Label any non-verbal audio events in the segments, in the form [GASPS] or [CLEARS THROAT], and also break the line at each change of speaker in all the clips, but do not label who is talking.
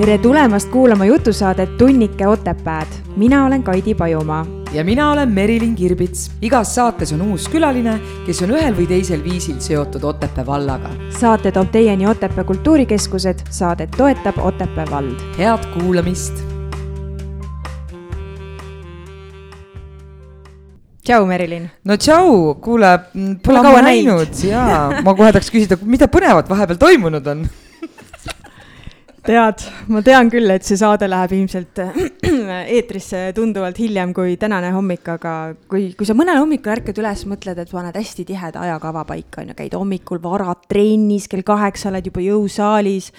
tere tulemast kuulama jutusaadet Tunnike Otepääd. mina olen Kaidi Pajumaa.
ja mina olen Merilin Kirbits. igas saates on uus külaline, kes on ühel või teisel viisil seotud Otepää vallaga.
saate toob teieni Otepää Kultuurikeskused, saadet toetab Otepää vald.
head kuulamist.
tšau, Merilin.
no tšau, kuule, pole ammu näinud ja ma kohe tahaks küsida, mida põnevat vahepeal toimunud on
tead, ma tean küll, et see saade läheb ilmselt [CLEARS THROAT] eetrisse tunduvalt hiljem kui tänane hommik, aga kui, kui sa mõnel hommikul ärkad üles, mõtled, et paned hästi tiheda ajakava paika, on ju, käid hommikul vara trennis, kell kaheksa oled juba jõusaalis,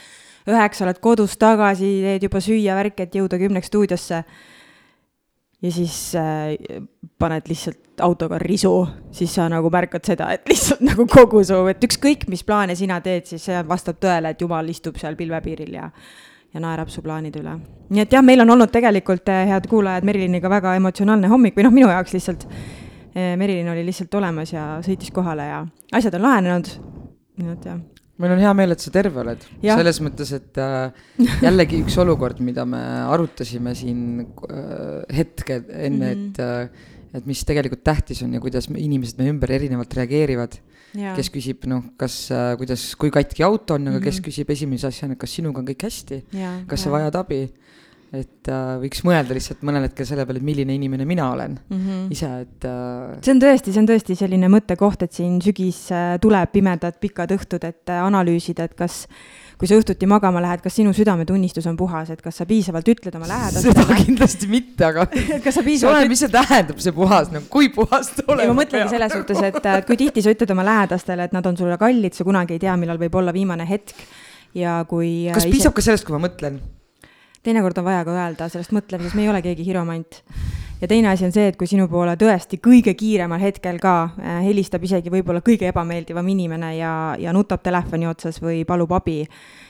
üheksa oled kodus tagasi, teed juba süüa värki, et jõuda kümneks stuudiosse ja siis äh, paned lihtsalt autoga risu, siis sa nagu märkad seda, et [LAUGHS] lihtsalt nagu kogu su, et ükskõik, mis plaane sina teed, siis see vastab tõele, et jumal istub seal pilvepiiril ja ja naerab su plaanide üle. nii et jah, meil on olnud tegelikult, äh, head kuulajad, Meriliniga väga emotsionaalne hommik või noh, minu jaoks lihtsalt. Äh, Merilin oli lihtsalt olemas ja sõitis kohale ja asjad on lahenenud. nii et jah
meil on hea meel, et sa terve oled. selles mõttes, et äh, jällegi üks olukord, mida me arutasime siin äh, hetke enne mm, -hmm. et äh, et mis tegelikult tähtis on ja kuidas me, inimesed meie ümber erinevalt reageerivad. kes küsib, noh, kas äh,, kuidas, kui katki auto on, aga mm -hmm. kes mhm. küsib esimese asjana, kas sinuga on kõik hästi, kas ja. sa vajad abi et äh, võiks mõelda lihtsalt mõnel hetkel selle peale, et milline inimene mina olen mm -hmm. ise, et äh....
see on tõesti, see on tõesti selline mõttekoht, et siin sügis äh, tuleb, pimedad pikad õhtud, et äh, analüüsida, et kas kui sa õhtuti magama lähed, kas sinu südametunnistus on puhas, et kas sa piisavalt ütled oma lähedastele?
seda kindlasti mitte, aga [LAUGHS]
kas sa piisavalt
oleneb, mis see tähendab, see puhas, nagu kui puhas ta olema
peab? ma mõtlengi selles suhtes, et äh, kui tihti sa ütled oma lähedastele, et nad on sulle kallid, sa kunagi ei tea, millal võib olla viimane hetk ja kui
kas ise... piisab ka sellest, kui ma mõtlen?
Teinekord on vaja ka öelda sellest mõtlemises, me ei ole keegi hiromant. ja teine asi on see, et kui sinu poole tõesti kõige kiiremal hetkel ka äh, helistab isegi võib-olla kõige ebameeldivam inimene ja, ja nutab telefoni otsas või palub abi,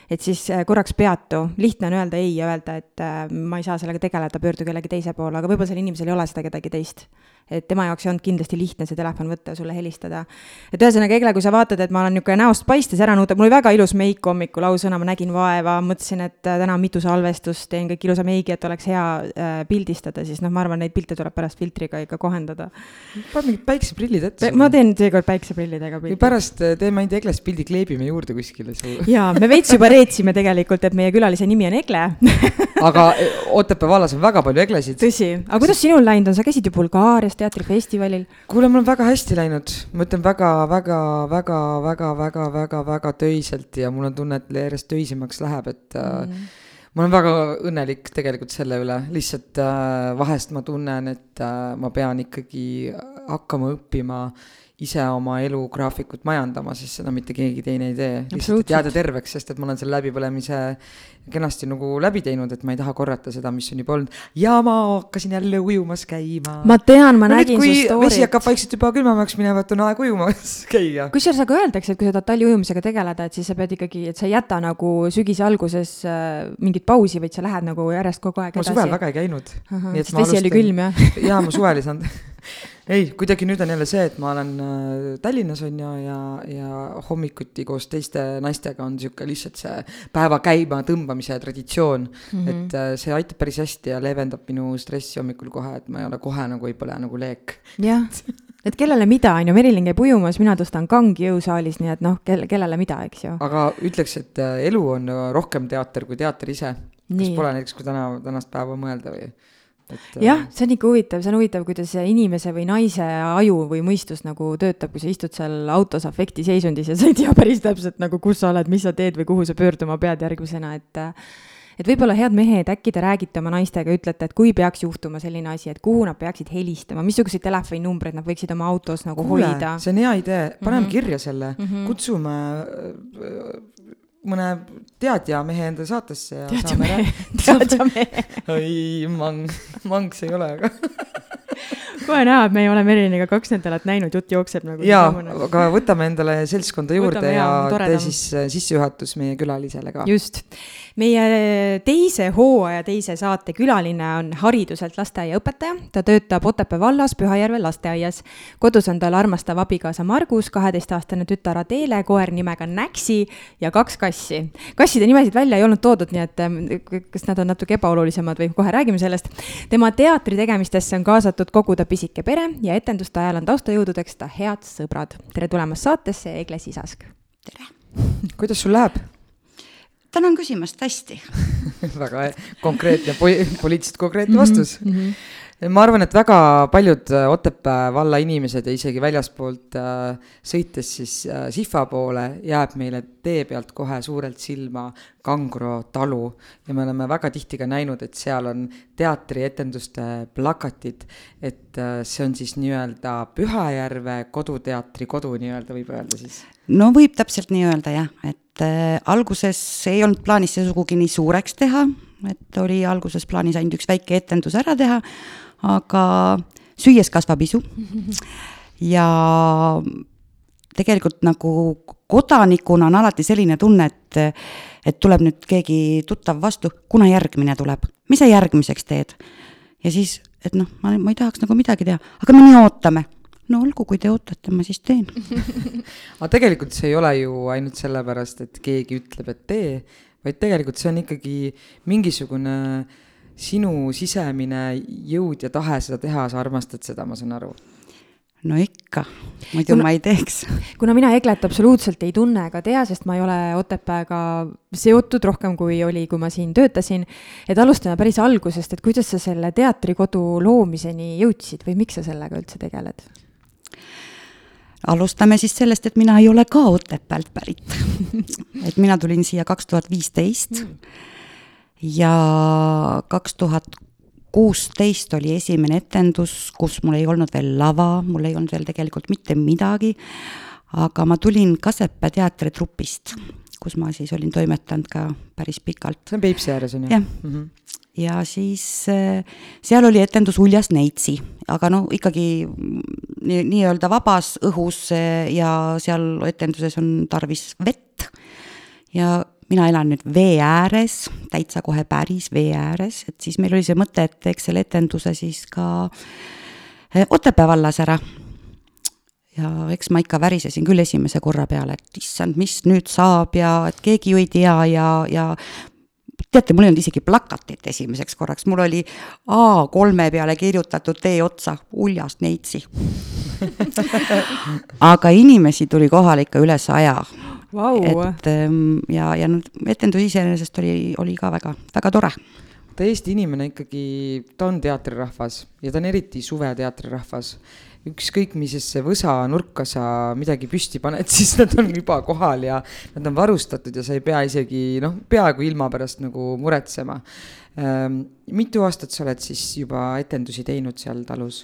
et siis äh, korraks peatu, lihtne on öelda ei ja öelda, et äh, ma ei saa sellega tegeleda, pöördu kellegi teise poole, aga võib-olla sellel inimesel ei ole seda kedagi teist et tema jaoks ei olnud kindlasti lihtne see telefon võtta ja sulle helistada. et ühesõnaga, Egle, kui sa vaatad, et ma olen niisugune näost paistes ära nuutab, mul oli väga ilus meik hommikul, ausõna, ma nägin vaeva, mõtlesin, et äh, täna on mitu salvestust, teen kõik ilusa meigi, et oleks hea äh, pildistada, siis noh, ma arvan, neid pilte tuleb pärast filtriga ikka kohendada.
pane mingid päikseprillid ette.
ma teen seekord päikseprillidega
pildi. pärast äh, teeme ainult Eglest pildi, kleebime juurde kuskile su. [LAUGHS]
jaa, me veits juba reetsime tegelikult, et meie külalise nimi on Egle
aga Otepää vallas on väga palju Eglesid.
tõsi, aga kuidas sinul läinud on, sa käisid ju Bulgaarias teatrifestivalil.
kuule, mul on väga hästi läinud, ma ütlen väga, väga, väga, väga, väga, väga, väga töiselt ja mul on tunne, et järjest töisemaks läheb, et mm. ma olen väga õnnelik tegelikult selle üle, lihtsalt äh, vahest ma tunnen, et äh, ma pean ikkagi hakkama õppima ise oma elugraafikut majandama, sest seda mitte keegi teine ei tee. lihtsalt, et jääda terveks, sest et ma olen selle läbipõlemise kenasti nagu läbi teinud, et ma ei taha korrata seda, mis on juba olnud. ja ma hakkasin jälle ujumas käima.
ma tean, ma no nägin su story't.
vesi hakkab vaikselt juba külmemaks minema, et on aeg ujumas [LAUGHS] käia.
kusjuures aga öeldakse, et kui sa tahad talliujumisega tegeleda, et siis sa pead ikkagi, et sa ei jäta nagu sügise alguses äh, mingit pausi, vaid sa lähed nagu järjest kogu aeg
edasi. ma suvel väga ei käinud.
sest vesi oli külm, jah? [LAUGHS]
jaa, ma suvel ei saanud [LAUGHS] ei, kuidagi nüüd on jälle see, et ma olen äh, Tallinnas on ju ja, ja hommikuti koos teiste naistega on sihuke lihtsalt see päeva käima tõmbamise traditsioon mm. -hmm. et äh, see aitab päris hästi ja leevendab minu stressi hommikul kohe, et ma ei ole kohe nagu ei põle nagu leek.
jah et kellele mida, on ju, Merilin käib ujumas, mina tõstan kangi jõusaalis, nii et noh, kel-, kellele mida, eks ju.
aga ütleks, et äh, elu on rohkem teater kui teater ise. kas pole näiteks, kui täna, tänast päeva mõelda või?
Et jah, see on ikka huvitav, see on huvitav, kuidas inimese või naise aju või mõistus nagu töötab, kui sa istud seal autos afektiseisundis ja sa ei tea päris täpselt nagu, kus sa oled, mis sa teed või kuhu sa pöörduma pead järgmisena, et et võib-olla head mehed, äkki te räägite oma naistega, ütlete, et kui peaks juhtuma selline asi, et kuhu nad peaksid helistama, missuguseid telefoninumbreid nad võiksid oma autos nagu Kuule, hoida?
see on hea idee, paneme mm -hmm. kirja selle mm, -hmm. kutsume mõne teadja mehe enda saatesse ja
teadja mehe, teadja mehe. [LAUGHS]
oi, mang, mang see ei ole, aga [LAUGHS] [LAUGHS]
kohe näha, et me ei ole Meriniga kaks nädalat näinud, jutt jookseb nagu.
jaa, aga võtame endale seltskonda juurde võtame, ja tee siis äh, sissejuhatus meie külalisele ka.
just meie teise hooaja teise saate külaline on hariduselt lasteaiaõpetaja, ta töötab Otepää vallas Pühajärve lasteaias. kodus on tal armastav abikaasa Margus, kaheteistaastane tütar Adele, koer nimega Näksi ja kaks kassi. kasside nimesid välja ei olnud toodud, nii et eh, kas nad on natuke ebaolulisemad või kohe räägime sellest. tema teatri tegemistesse on kaasatud kogu ta pisike pere ja etenduste ajal on taustajõududeks ta head sõbrad. tere tulemast saatesse, Egle Sisask.
tere. [LAUGHS]
kuidas sul läheb?
tänan küsimast, hästi [LAUGHS]
väga konkreetne, poliitiliselt konkreetne vastus mm. -hmm ma arvan, et väga paljud äh, Otepää valla inimesed ja isegi väljaspoolt äh, sõites siis äh, Sihva poole jääb meile tee pealt kohe suurelt silma Kangro talu ja me oleme väga tihti ka näinud, et seal on teatrietenduste plakatid, et äh, see on siis nii-öelda Pühajärve Koduteatri kodu nii-öelda võib öelda siis?
no võib täpselt nii öelda jah, et äh, alguses ei olnud plaanis see sugugi nii suureks teha, et oli alguses plaanis ainult üks väike etendus ära teha aga süües kasvab isu. [LAUGHS] Ja tegelikult nagu kodanikuna on alati selline tunne, et, et tuleb nüüd keegi tuttav vastu, kuna järgmine tuleb, mis sa järgmiseks teed? ja siis, et noh, ma, ma ei tahaks nagu midagi teha, aga me nii ootame. no olgu, kui te ootate, ma siis teen [LAUGHS]
aga tegelikult see ei ole ju ainult sellepärast, et keegi ütleb, et tee, vaid tegelikult see on ikkagi mingisugune sinu sisemine jõud ja tahe seda teha, sa armastad seda, ma saan aru
no ikka, muidu kuna, ma ei teeks. [LAUGHS]
kuna mina Eglet absoluutselt ei tunne ega tea, sest ma ei ole Otepääga seotud rohkem, kui oli, kui ma siin töötasin, et alustame päris algusest, et kuidas sa selle teatrikodu loomiseni jõudsid või miks sa sellega üldse tegeled?
alustame siis sellest, et mina ei ole ka Otepäält pärit [LAUGHS] et mina tulin siia kaks tuhat viisteist mm ja kaks tuhat kuusteist oli esimene etendus, kus mul ei olnud veel lava, mul ei olnud veel tegelikult mitte midagi, aga ma tulin Kasepää teatritrupist, kus ma siis olin toimetanud ka päris pikalt.
see on Peipsi ääres, on ju?
jah mm. -hmm ja siis äh, seal oli etendus Uljas Neitsi, aga no ikkagi nii, nii-öelda vabas õhus äh, ja seal etenduses on tarvis vett ja mina elan nüüd vee ääres, täitsa kohe päris vee ääres, et siis meil oli see mõte, et teeks selle etenduse siis ka eh, Otepää vallas ära. ja eks ma ikka värisesin küll esimese korra peale, et issand, mis nüüd saab ja et keegi ju ei tea ja, ja teate, mul ei olnud isegi plakatit esimeseks korraks, mul oli A3 peale kirjutatud tee otsa uljast neitsi [LAUGHS] aga inimesi tuli kohale ikka üle saja
wow..
et ehm, ja, ja nüüd etendus iseenesest oli, oli ka väga, väga tore.
ta Eesti inimene ikkagi, ta on teatrirahvas ja ta on eriti suveteatrirahvas. ükskõik millisesse võsa nurka sa midagi püsti paned, [LAUGHS] siis nad on juba kohal ja nad on varustatud ja sa ei pea isegi noh, peaaegu ilma pärast nagu muretsema. Ehm, mitu aastat sa oled siis juba etendusi teinud seal talus?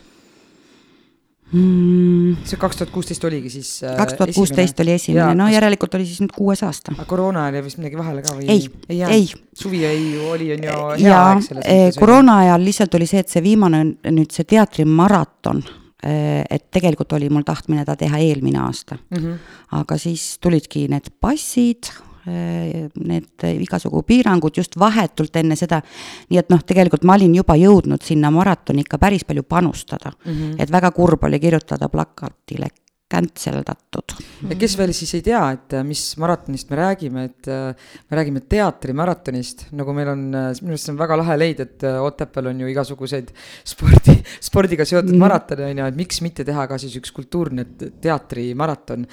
Mm.. see kaks tuhat kuusteist oligi siis
äh, kaks tuhat kuusteist oli esimene, no järelikult oli siis nüüd kuues aasta.
aga koroona jäi vist midagi vahele ka või?
ei, ei,
suvi ei oli, on ju hea
ja, aeg selles eh, mõttes. koroona ajal lihtsalt oli see, et see viimane nüüd see teatrimaraton, eh, et tegelikult oli mul tahtmine ta teha eelmine aasta mm. -hmm. aga siis tulidki need passid need igasugu piirangud just vahetult enne seda. nii et noh, tegelikult ma olin juba jõudnud sinna maratoni ikka päris palju panustada mm. -hmm. et väga kurb oli kirjutada plakatile kantseldatud.
ja kes veel siis ei tea, et äh, mis maratonist me räägime, et äh, me räägime teatrimaratonist, nagu meil on, äh, minu arust see on väga lahe leid, et Otepääl on ju igasuguseid spordi, [LAUGHS] spordiga seotud mm. maratone on ju, et miks mitte teha ka siis üks kultuurne teatrimaraton.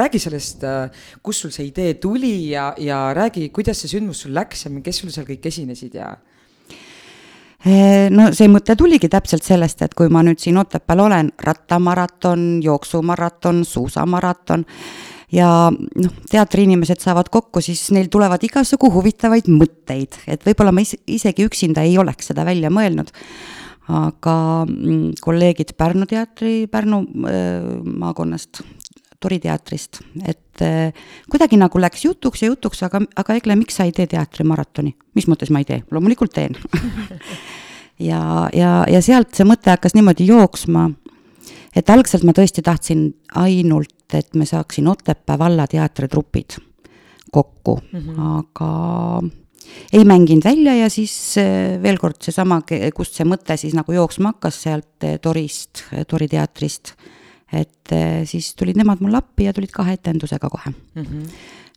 räägi sellest, kust sul see idee tuli ja, ja räägi, kuidas see sündmus sul läks ja kes sul seal kõik esinesid ja
no see mõte tuligi täpselt sellest, et kui ma nüüd siin Otepääl olen, rattamaraton, jooksumaraton, suusamaraton ja noh, teatriinimesed saavad kokku, siis neil tulevad igasugu huvitavaid mõtteid, et võib-olla ma is isegi üksinda ei oleks seda välja mõelnud. aga mm, kolleegid Pärnu teatri, Pärnu äh, maakonnast Tori teatrist, et äh, kuidagi nagu läks jutuks ja jutuks, aga, aga Egle, miks sa ei tee teatrimaratoni? mis mõttes ma ei tee? loomulikult teen [LAUGHS] ja, ja, ja sealt see mõte hakkas niimoodi jooksma, et algselt ma tõesti tahtsin ainult, et me saaksin Otepää valla teatritrupid kokku mm, -hmm. aga ei mänginud välja ja siis äh, veel kord seesama, kust see mõte siis nagu jooksma hakkas sealt äh, Torist, Tori teatrist. Et siis tulid nemad mulle appi ja tulid kahe etendusega kohe mm. -hmm.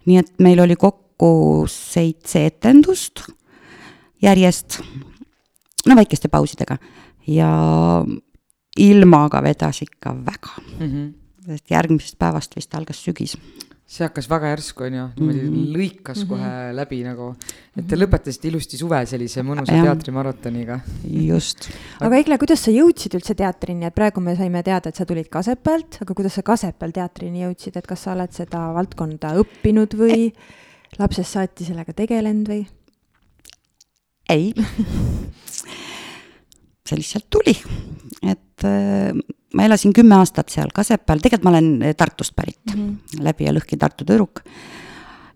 nii et meil oli kokku seitse etendust järjest, no väikeste pausidega ja ilmaga vedas ikka väga mm. -hmm. sest järgmisest päevast vist algas sügis
see hakkas väga järsku, on ju, niimoodi mm -hmm. lõikas kohe mm -hmm. läbi nagu. et te lõpetasite ilusti suve sellise mõnusa ja. teatrimaratoniga.
just.
aga Egle, kuidas sa jõudsid üldse teatrini, et praegu me saime teada, et sa tulid Kasepealt, aga kuidas sa Kasepääl teatrini jõudsid, et kas sa oled seda valdkonda õppinud või lapsest saati sellega tegelenud või?
ei [LAUGHS] see lihtsalt tuli, et äh, ma elasin kümme aastat seal Kasepääl, tegelikult ma olen äh, Tartust pärit mm, -hmm. läbi ja lõhki Tartu tüdruk.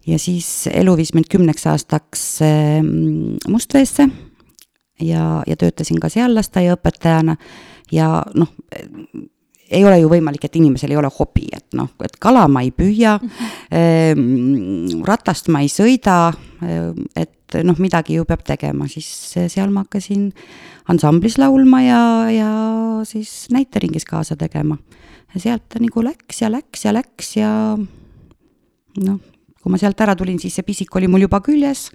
ja siis elu viis mind kümneks aastaks äh, Mustveesse ja, ja töötasin ka seal lasteaiaõpetajana ja noh, ei ole ju võimalik, et inimesel ei ole hobi, et noh, et kala ma ei püüa [LAUGHS] -hmm. ratast ma ei sõida, et noh, midagi ju peab tegema, siis seal ma hakkasin ansamblis laulma ja, ja siis näiteringis kaasa tegema. ja sealt ta nagu läks ja läks ja läks ja noh, kui ma sealt ära tulin, siis see pisik oli mul juba küljes.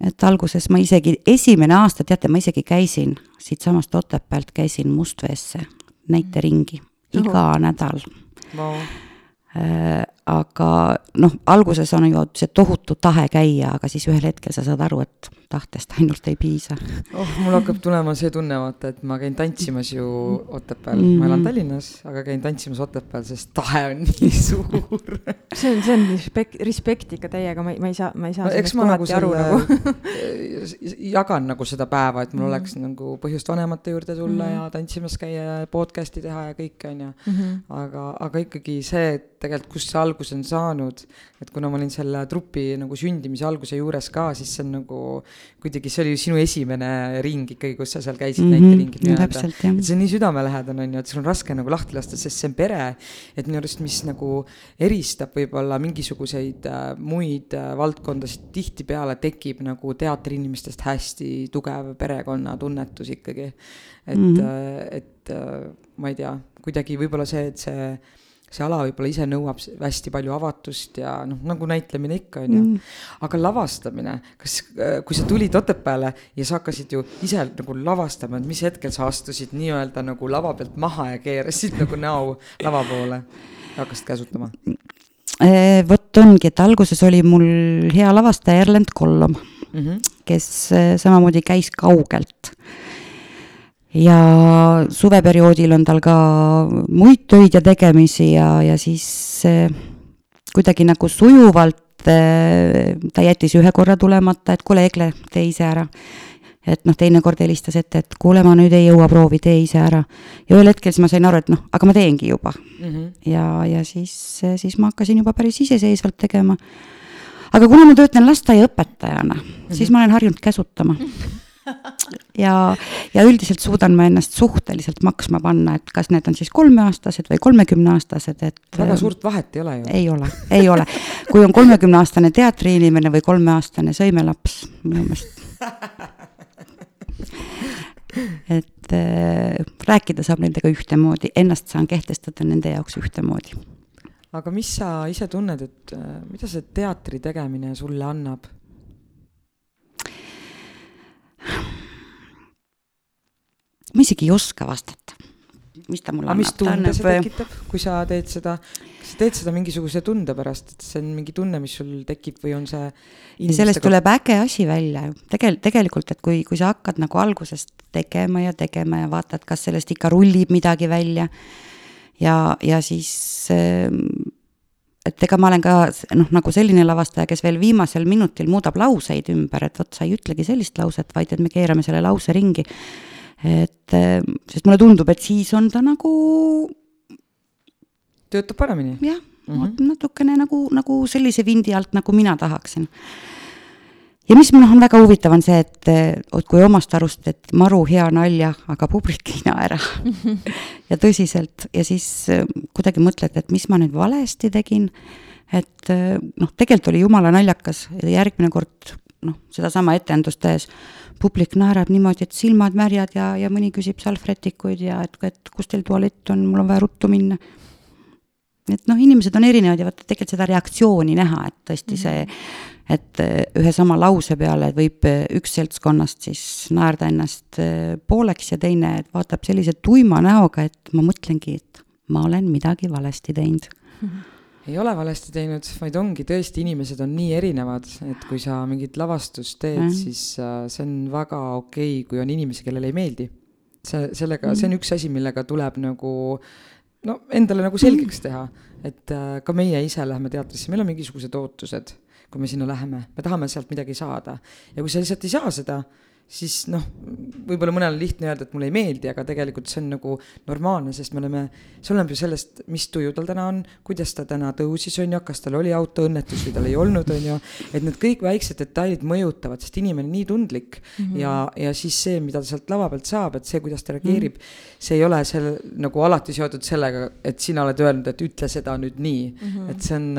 et alguses ma isegi, esimene aasta, teate, ma isegi käisin siitsamast Otepäält, käisin Mustveesse näiteringi iga Juhu. nädal. Wow aga noh, alguses on ju see tohutu tahe käia, aga siis ühel hetkel sa saad aru, et tahtest ainult ei piisa.
oh, mul hakkab tulema see tunne, vaata, et ma käin tantsimas ju Otepääl mm, -hmm. ma elan mhm. Tallinnas, aga käin tantsimas Otepääl, sest tahe on [LAUGHS] nii suur
see on, see on respekt, respekt ikka täiega, ma ei, ma ei saa, ma ei saa no, sellest kohati nagu aru nagu [LAUGHS]
jagan nagu seda päeva, et mul mm -hmm. oleks nagu põhjust vanemate juurde tulla mm -hmm. ja tantsimas käia ja podcast'i teha ja kõike, on ju. Mhm. aga, aga ikkagi see, et tegelikult, kust see alguse on saanud, et kuna ma olin selle trupi nagu sündimise alguse juures ka, siis see on nagu kuidagi, see oli ju sinu esimene ring ikkagi, kus sa seal käisid mm -hmm, näiteringil nii-öelda. et see on nii südamelähedane, on ju, et sul on raske nagu lahti lasta, sest see on pere. et minu arust, mis nagu eristab võib-olla mingisuguseid äh, muid äh, valdkondasid, tihtipeale tekib nagu teatriinimestest hästi tugev perekonnatunnetus ikkagi. et mm, -hmm. äh, et äh, ma ei tea, kuidagi võib-olla see, et see see ala võib-olla ise nõuab hästi palju avatust ja noh, nagu näitlemine ikka on ju mm.. aga lavastamine, kas, äh, kui sa tulid Otepääle ja sa hakkasid ju ise nagu lavastama, et mis hetkel sa astusid nii-öelda nagu lava pealt maha ja keerasid nagu näo lava poole ja hakkasid käsutama?
Äh, vot ongi, et alguses oli mul hea lavastaja Erlend Kollom mm, -hmm. kes äh, samamoodi käis kaugelt ja suveperioodil on tal ka muid töid ja tegemisi ja, ja siis kuidagi nagu sujuvalt eh, ta jättis ühe korra tulemata, et kuule, Egle, tee ise ära. et noh, teinekord helistas ette, et kuule, ma nüüd ei jõua proovi, tee ise ära. ja ühel hetkel siis ma sain aru, et noh, aga ma teengi juba mm. -hmm. ja, ja siis, siis ma hakkasin juba päris iseseisvalt tegema. aga kuna ma töötan lasteaiaõpetajana mm, -hmm. siis ma olen harjunud käsutama mm. [LAUGHS] -hmm ja, ja üldiselt suudan ma ennast suhteliselt maksma panna, et kas need on siis kolmeaastased või kolmekümneaastased, et.
väga suurt vahet ei ole ju.
ei ole, ei ole. kui on kolmekümneaastane teatriinimene või kolmeaastane sõimelaps, minu meelest. et äh, rääkida saab nendega ühtemoodi, ennast saan kehtestada nende jaoks ühtemoodi.
aga mis sa ise tunned, et äh, mida see teatri tegemine sulle annab?
Ma isegi ei oska vastata, mis ta mulle
annab. mis tunde see tekitab, kui sa teed seda, kas sa teed seda mingisuguse tunde pärast, et see on mingi tunne, mis sul tekib või on see
sellest tuleb äge asi välja ju, tegel-, tegelikult, et kui, kui sa hakkad nagu algusest tegema ja tegema ja vaatad, kas sellest ikka rullib midagi välja ja, ja siis ähm, et ega ma olen ka noh, nagu selline lavastaja, kes veel viimasel minutil muudab lauseid ümber, et vot sa ei ütlegi sellist lauset, vaid et me keerame selle lause ringi et eh, sest mulle tundub, et siis on ta nagu.
töötab paremini.
jah mm -hmm., natukene nagu, nagu sellise vindi alt, nagu mina tahaksin. Ja mis noh, on väga huvitav, on see, et vot kui omast arust, et maru hea nalja, aga publik ei naera [LAUGHS] ja tõsiselt. Ja siis eh, kuidagi mõtled, et mis ma nüüd valesti tegin. et eh, noh, tegelikult oli jumala naljakas. Ja järgmine kord noh, sedasama etendust tehes publik naerab niimoodi, et silmad märjad ja, ja mõni küsib salvrätikuid ja et, et kus teil tualett on, mul on vaja ruttu minna. Et noh, inimesed on erinevad ja vaata tegelikult seda reaktsiooni näha, et tõesti see, et äh, ühe sama lause peale võib äh, üks seltskonnast siis naerda ennast äh, pooleks ja teine vaatab sellise tuima näoga, et ma mõtlengi, et ma olen midagi valesti teinud mm. -hmm
ei ole valesti teinud, vaid ongi tõesti, inimesed on nii erinevad, et kui sa mingit lavastust teed mm., siis see on väga okei okay,, kui on inimesi, kellele ei meeldi. see, sellega mm., see on üks asi, millega tuleb nagu no endale nagu selgeks teha, et ka meie ise läheme teatrisse, meil on mingisugused ootused, kui me sinna läheme, me tahame sealt midagi saada. Ja kui sa lihtsalt ei saa seda, siis noh, võib-olla mõnel on lihtne öelda, et mulle ei meeldi, aga tegelikult see on nagu normaalne, sest me oleme, see oleneb ju sellest, mis tuju tal täna on, kuidas ta täna tõusis, on ju, kas tal oli autoõnnetus või tal ei olnud, on ju. et need kõik väiksed detailid mõjutavad, sest inimene on nii tundlik mm -hmm. ja, ja siis see, mida ta sealt lava pealt saab, et see, kuidas ta reageerib mm, -hmm. see ei ole seal nagu alati seotud sellega, et sina oled öelnud, et ütle seda nüüd nii mm. -hmm. et see on,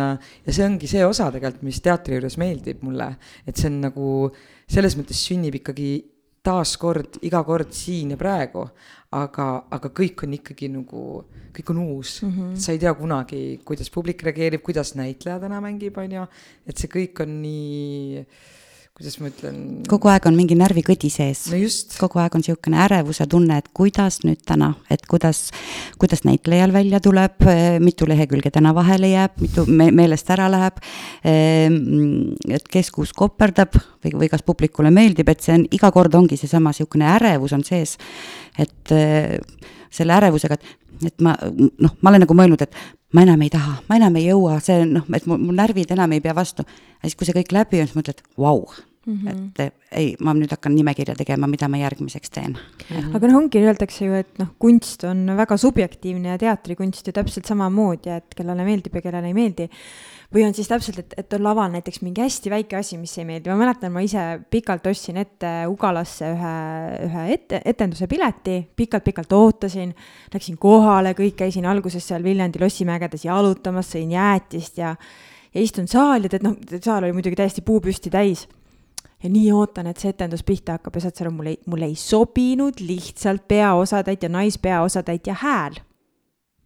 ja see ongi see osa tegelikult, mis teatri juures meeldib mulle, et see on nagu selles mõttes sünnib ikkagi taaskord iga kord siin ja praegu, aga, aga kõik on ikkagi nagu, kõik on uus mm. -hmm. sa ei tea kunagi, kuidas publik reageerib, kuidas näitleja täna mängib, on ju, et see kõik on nii kuidas ma ütlen.
kogu aeg on mingi närvikõdi sees
no.
kogu aeg on niisugune ärevuse tunne, et kuidas nüüd täna, et kuidas, kuidas näitlejal välja tuleb, mitu lehekülge täna vahele jääb, mitu me meelest ära läheb. Ehm, et kes kus koperdab või, või kas publikule meeldib, et see on, iga kord ongi seesama niisugune ärevus on sees. et eh, selle ärevusega, et, et ma noh, ma olen nagu mõelnud, et ma enam ei taha, ma enam ei jõua, see noh, et mu, mu närvid enam ei pea vastu. ja siis, kui see kõik läbi on, siis mõtled, vau mm, -hmm. et ei, ma nüüd hakkan nimekirja tegema, mida ma järgmiseks teen mm.
-hmm. aga noh, ongi, öeldakse ju, et noh, kunst on väga subjektiivne ja teatrikunst ju täpselt samamoodi, et kellele meeldib ja kellele ei meeldi. või on siis täpselt, et, et on laval näiteks mingi hästi väike asi, mis ei meeldi, ma mäletan, ma ise pikalt ostsin ette Ugalasse ühe, ühe ette, etenduse pileti pikalt,, pikalt-pikalt ootasin, läksin kohale, kõik käisin alguses seal Viljandi lossimägedes jalutamas, sõin jäätist ja ja istun saali, et noh, saal oli muidugi täiesti puupüsti täis ja nii ootan, et see etendus pihta hakkab ja saad sa aru, mulle, mulle ei sobinud lihtsalt peaosatäitja, naispeaosatäitja hääl.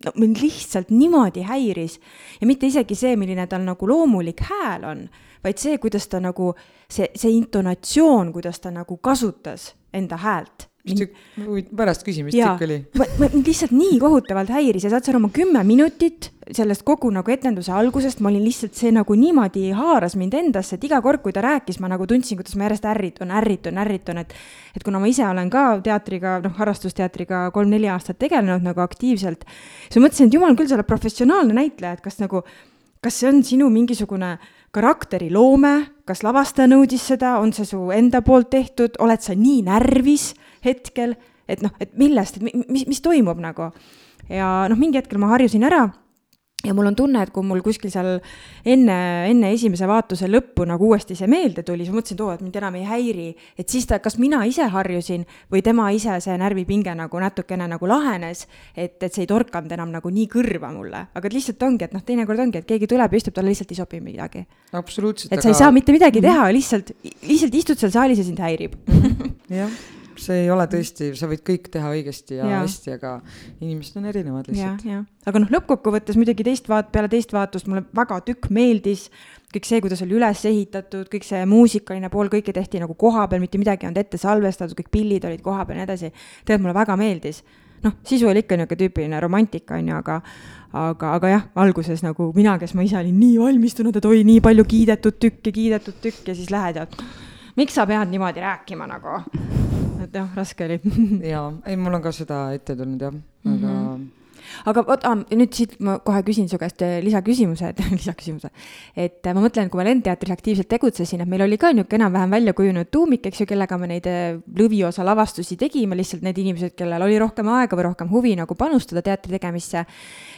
no mind lihtsalt niimoodi häiris ja mitte isegi see, milline tal nagu loomulik hääl on, vaid see, kuidas ta nagu, see, see intonatsioon, kuidas ta nagu kasutas enda häält
pärast küsin, mis tükk oli?
mind lihtsalt nii kohutavalt häiris ja saad sa aru, ma kümme minutit sellest kogu nagu etenduse algusest, ma olin lihtsalt, see nagu niimoodi haaras mind endasse, et iga kord, kui ta rääkis, ma nagu tundsin, kuidas ma järjest ärritun, ärritun, ärritun, et et kuna ma ise olen ka teatriga, noh, harrastusteatriga kolm-neli aastat tegelenud nagu aktiivselt, siis ma mõtlesin, et jumal küll, sa oled professionaalne näitleja, et kas nagu, kas see on sinu mingisugune karakteriloome, kas lavastaja nõudis seda, on see su enda poolt tehtud, oled sa nii närvis hetkel, et noh, et millest, et mis, mis toimub nagu. ja noh, mingi hetkel ma harjusin ära ja mul on tunne, et kui mul kuskil seal enne, enne esimese vaatuse lõppu nagu uuesti see meelde tuli, siis mõtlesin, et oo, et mind enam ei häiri, et siis ta, kas mina ise harjusin või tema ise, see närvipinge nagu natukene nagu lahenes, et, et see ei torkanud enam nagu nii kõrva mulle, aga lihtsalt ongi, et noh, teinekord ongi, et keegi tuleb ja istub, talle lihtsalt ei sobi midagi.
absoluutselt.
et aga... sa ei saa mitte midagi teha, lihtsalt, lihtsalt istud seal saalis ja sind häirib.
Jah [LAUGHS] see ei ole tõesti, sa võid kõik teha õigesti ja, ja. hästi, aga inimesed on erinevad lihtsalt.
aga noh, lõppkokkuvõttes muidugi teist vaat-, peale teist vaatust mulle väga tükk meeldis, kõik see, kuidas oli üles ehitatud, kõik see muusikaline pool, kõike tehti nagu koha peal, mitte midagi ei olnud ette salvestatud, kõik pillid olid koha peal ja nii edasi. tegelikult mulle väga meeldis. noh, sisu oli ikka niisugune tüüpiline romantika, on ju, aga aga, aga jah, alguses nagu mina, kes ma ise olin nii valmistunud, et oi, nii palju kiidetud tükke, kiidetud tükk ja siis lähed ja miks sa pead niimoodi rääkima nagu et jah, raske oli
jaa, ei, mul on ka seda ette tulnud jah, aga mm. -hmm
aga oota, nüüd siit ma kohe küsin su käest eh, lisaküsimuse, et [LAUGHS] lisaküsimuse. et eh, ma mõtlen, kui ma Lendteatris aktiivselt tegutsesin, et meil oli ka niisugune enam-vähem välja kujunenud tuumik, eks ju, kellega me neid eh, lõviosa lavastusi tegime, lihtsalt need inimesed, kellel oli rohkem aega või rohkem huvi nagu panustada teatri tegemisse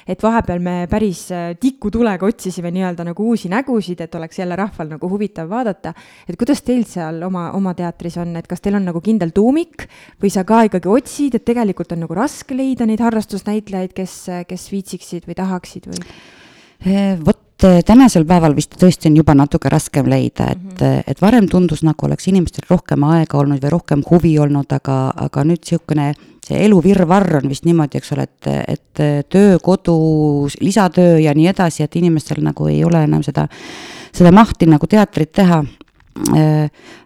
et vahepeal me päris tikutulega otsisime nii-öelda nagu uusi nägusid, et oleks jälle rahval nagu huvitav vaadata. et kuidas teil seal oma, oma teatris on, et kas teil on nagu kindel tuumik või sa ka ikkagi otsid, et tegelikult on nagu raske leida neid harrastusnäitlejaid, kes, kes viitsiksid või tahaksid või?
vot äh, tänasel päeval vist tõesti on juba natuke raskem leida, et mm, -hmm. et varem tundus, nagu oleks inimestel rohkem aega olnud või rohkem huvi olnud, aga, aga nüüd niisugune see elu virvarr on vist niimoodi, eks ole, et, et töö, kodu, lisatöö ja nii edasi, et inimestel nagu ei ole enam seda, seda mahti nagu teatrit teha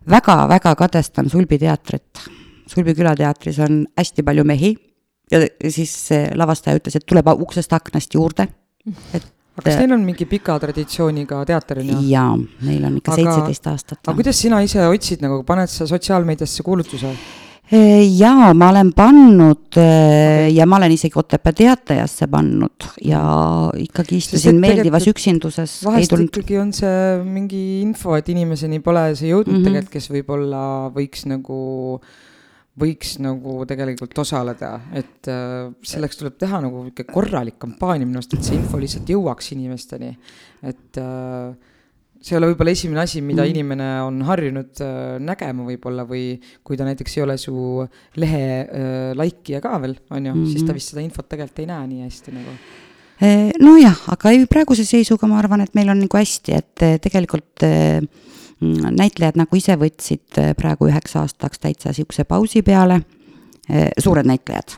väga-väga kadestan Sulbi teatrit. Sulbi külateatris on hästi palju mehi ja siis lavastaja ütles, et tuleb uksest aknast juurde, et
aga kas neil on mingi pika traditsiooniga teater, on ju?
jaa, neil on ikka seitseteist aastat.
aga kuidas sina ise otsid nagu, paned sa sotsiaalmeediasse kuulutuse?
jaa, ma olen pannud okay. ja ma olen isegi Otepää teatajasse pannud ja ikkagi istusin meeldivas üksinduses.
vahest tulnud... ikkagi on see mingi info, et inimeseni pole see jõudnud mm -hmm. tegelikult, kes võib-olla võiks nagu võiks nagu tegelikult osaleda, et äh, selleks tuleb teha nagu ikka korralik kampaania minu arust, et see info lihtsalt jõuaks inimesteni. et äh, see ei ole võib-olla esimene asi, mida mm. inimene on harjunud äh, nägema võib-olla või kui ta näiteks ei ole su lehe äh, likeija ka veel, on ju mm, -hmm. siis ta vist seda infot tegelikult ei näe nii hästi nagu
äh, nojah, aga ei, praeguse seisuga ma arvan, et meil on nagu hästi, et äh, tegelikult äh, näitlejad nagu ise võtsid praegu üheks aastaks täitsa niisuguse pausi peale, suured näitlejad,